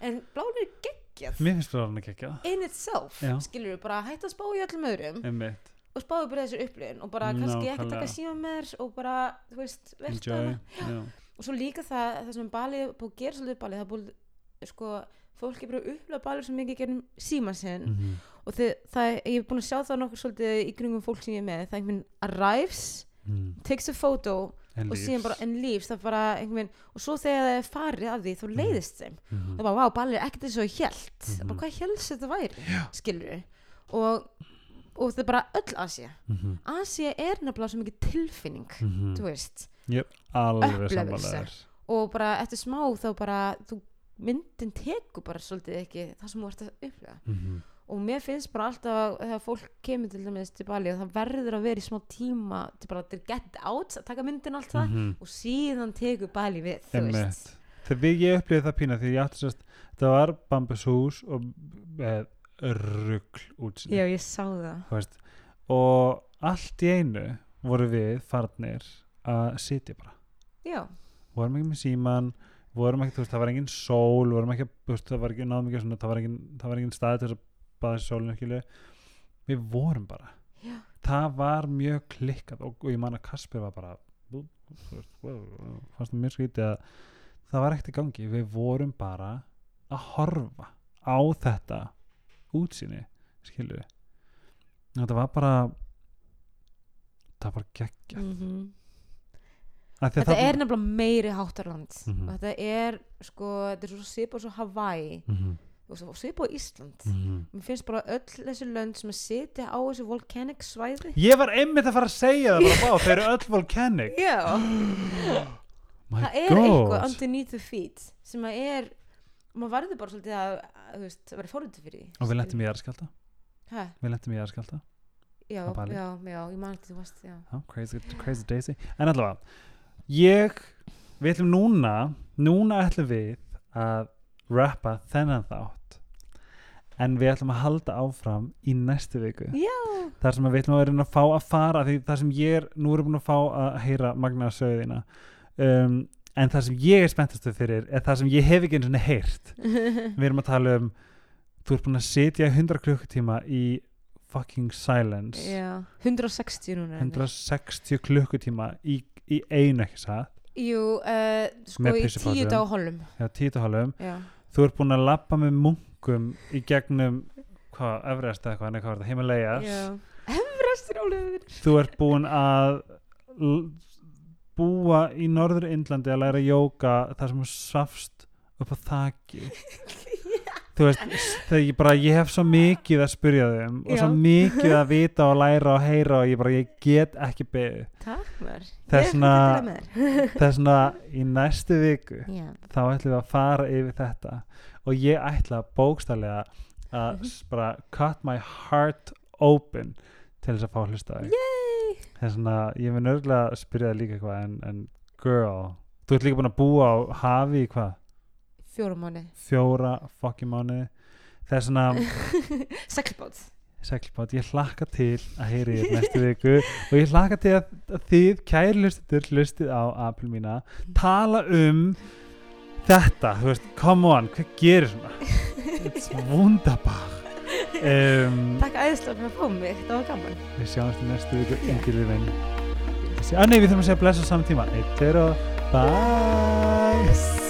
en bláaluna er geggjað mér finnst það alveg ekki in itself, Já. skilur við bara hætta að spá í öllum öðrum einmitt, og spáðu bara þessu upplifin og bara kannski ekki taka síma með þér og bara, þú veist, já. og svo líka það, það sem Bali er búið að gera svolítið í Bali, það búið sko, fólk er bara að upplega Bali svo mikið gerum síma sinn. Mm og þið, það, ég er búin að sjá það nokkur svolítið í kringum fólk sem ég er með, það er einhvern arrives, -hmm. takes a photo en og síðan leaves, er bara einhvern veginn og svo þegar það er farið af því, þá leiðist þeim. Mm það er bara, wow, Bali er ekkert eins og mm Mhm. bara hvað helst þetta væri, skilur og, og það er bara öll Asia -hmm. Asia er nefnilega svo mikið tilfinning Mm þú veist, alveg Upplevelse. sammálaður og bara eftir smá þá bara þú myndin tekur bara svolítið ekki það sem þú ert að upplega mm -hmm. og mér finnst bara alltaf að þegar fólk kemur til dæmis til Bali og það verður að vera í smá tíma til bara að get out, að taka myndin allt það Mhm. og síðan tekur Bali við þú Einmitt. veist þegar ég upplýði það pína því ég átti sérst það var Bambus hús og með rugl útsinni já ég sá það. Og allt í einu voru við farnir að sitja bara. Já, vorum ekki með síman vorum ekki, þú veist, það var engin sól vorum ekki, þú veist, það var ekki náðum ekki svona, það var engin, það var engin staði til þess að baða sér sólinu ekki við vorum bara. Já, það var mjög klikkað og, og ég man að Kasper var bara fannst það mjög skrítið að það var ekkert í gangi. Við vorum bara að horfa á þetta útsýni skilju þetta var bara það var bara geggja mm mm. þetta er nefnilega meiri háttarland Mhm. og þetta er sko, þetta er svo svipað svo Hawaii. Mm -hmm. og svo svipað á Ísland. Mm mér finnst bara öll þessi lönd sem að sitja á þessu volcanic svæði. Ég var einmitt að fara að segja það bara bá, þau eru öll volcanic. Já, My það er God. eitthvað underneath the feet sem að er maður varður bara svolítið að, að veist, að vera fórhundu fyrir því Og við lentum í jarðskjálta Hæ? Við lentum í jarðskjálta já, já, já, ég man ekki þú já. Já, crazy, crazy daisy. En allavega Ég, við ætlum núna Núna ætlum við að rappa þennan þátt. En við ætlum að halda áfram í næstu viku. Já, þar sem við ætlum að vera að fá að fara því það sem ég er, nú erum búin að fá að heyra magnaða sögðina um, en það sem ég er spenntastu fyrir er það sem ég hef ekki einu svona heyrt. Við erum að tala um þú ert búin að sitja í 100 klukkutíma í fucking silence. Já 160 núna er mér. 160 klukkutíma í, í einu ekki satt? Jú, uh, sko í tíu dag holum. Já, títuhálum, já, þú ert búin að lappa með munkum í gegnum hvað, Everest eða eitthvað, nei hvað var þetta, Himalayas? Já. Everestur álefur þú ert búin að búa í norður Indlandi að læra jóka þar sem svafst upp á þaki. Þú veist, þegar ég bara ég hef svo mikið að spyrja þeim og svo mikið að vita og læra og heyra og ég bara, ég get ekki beðið. Með þess vegna í næstu viku já, þá ætlum við að fara yfir þetta. Og ég ætla bókstallega að Mhm. bara cut my heart open til þess að fá að yay þess vegna ég mun örgulega að spyrja það líka eitthvað en, en girl, þú ert líka búin að búa á hafi í hvað, fjórum mánu fjóra fokki mánuði. Þess vegna seglbót seglbát, ég hlakka til að heyri þér næstu viku og ég hlakka til að, þið kæri hlustendur hlustið á Apple mína. Tala um þetta, þú veist, come on hvað gerir svona? It's wunderbar um, takk æðislega fyrir að fá mig, það var gaman. við sjáumst í næstu viku engir við venn nei, við þurfum að segja bless á saman tíma. 1, 0, bye.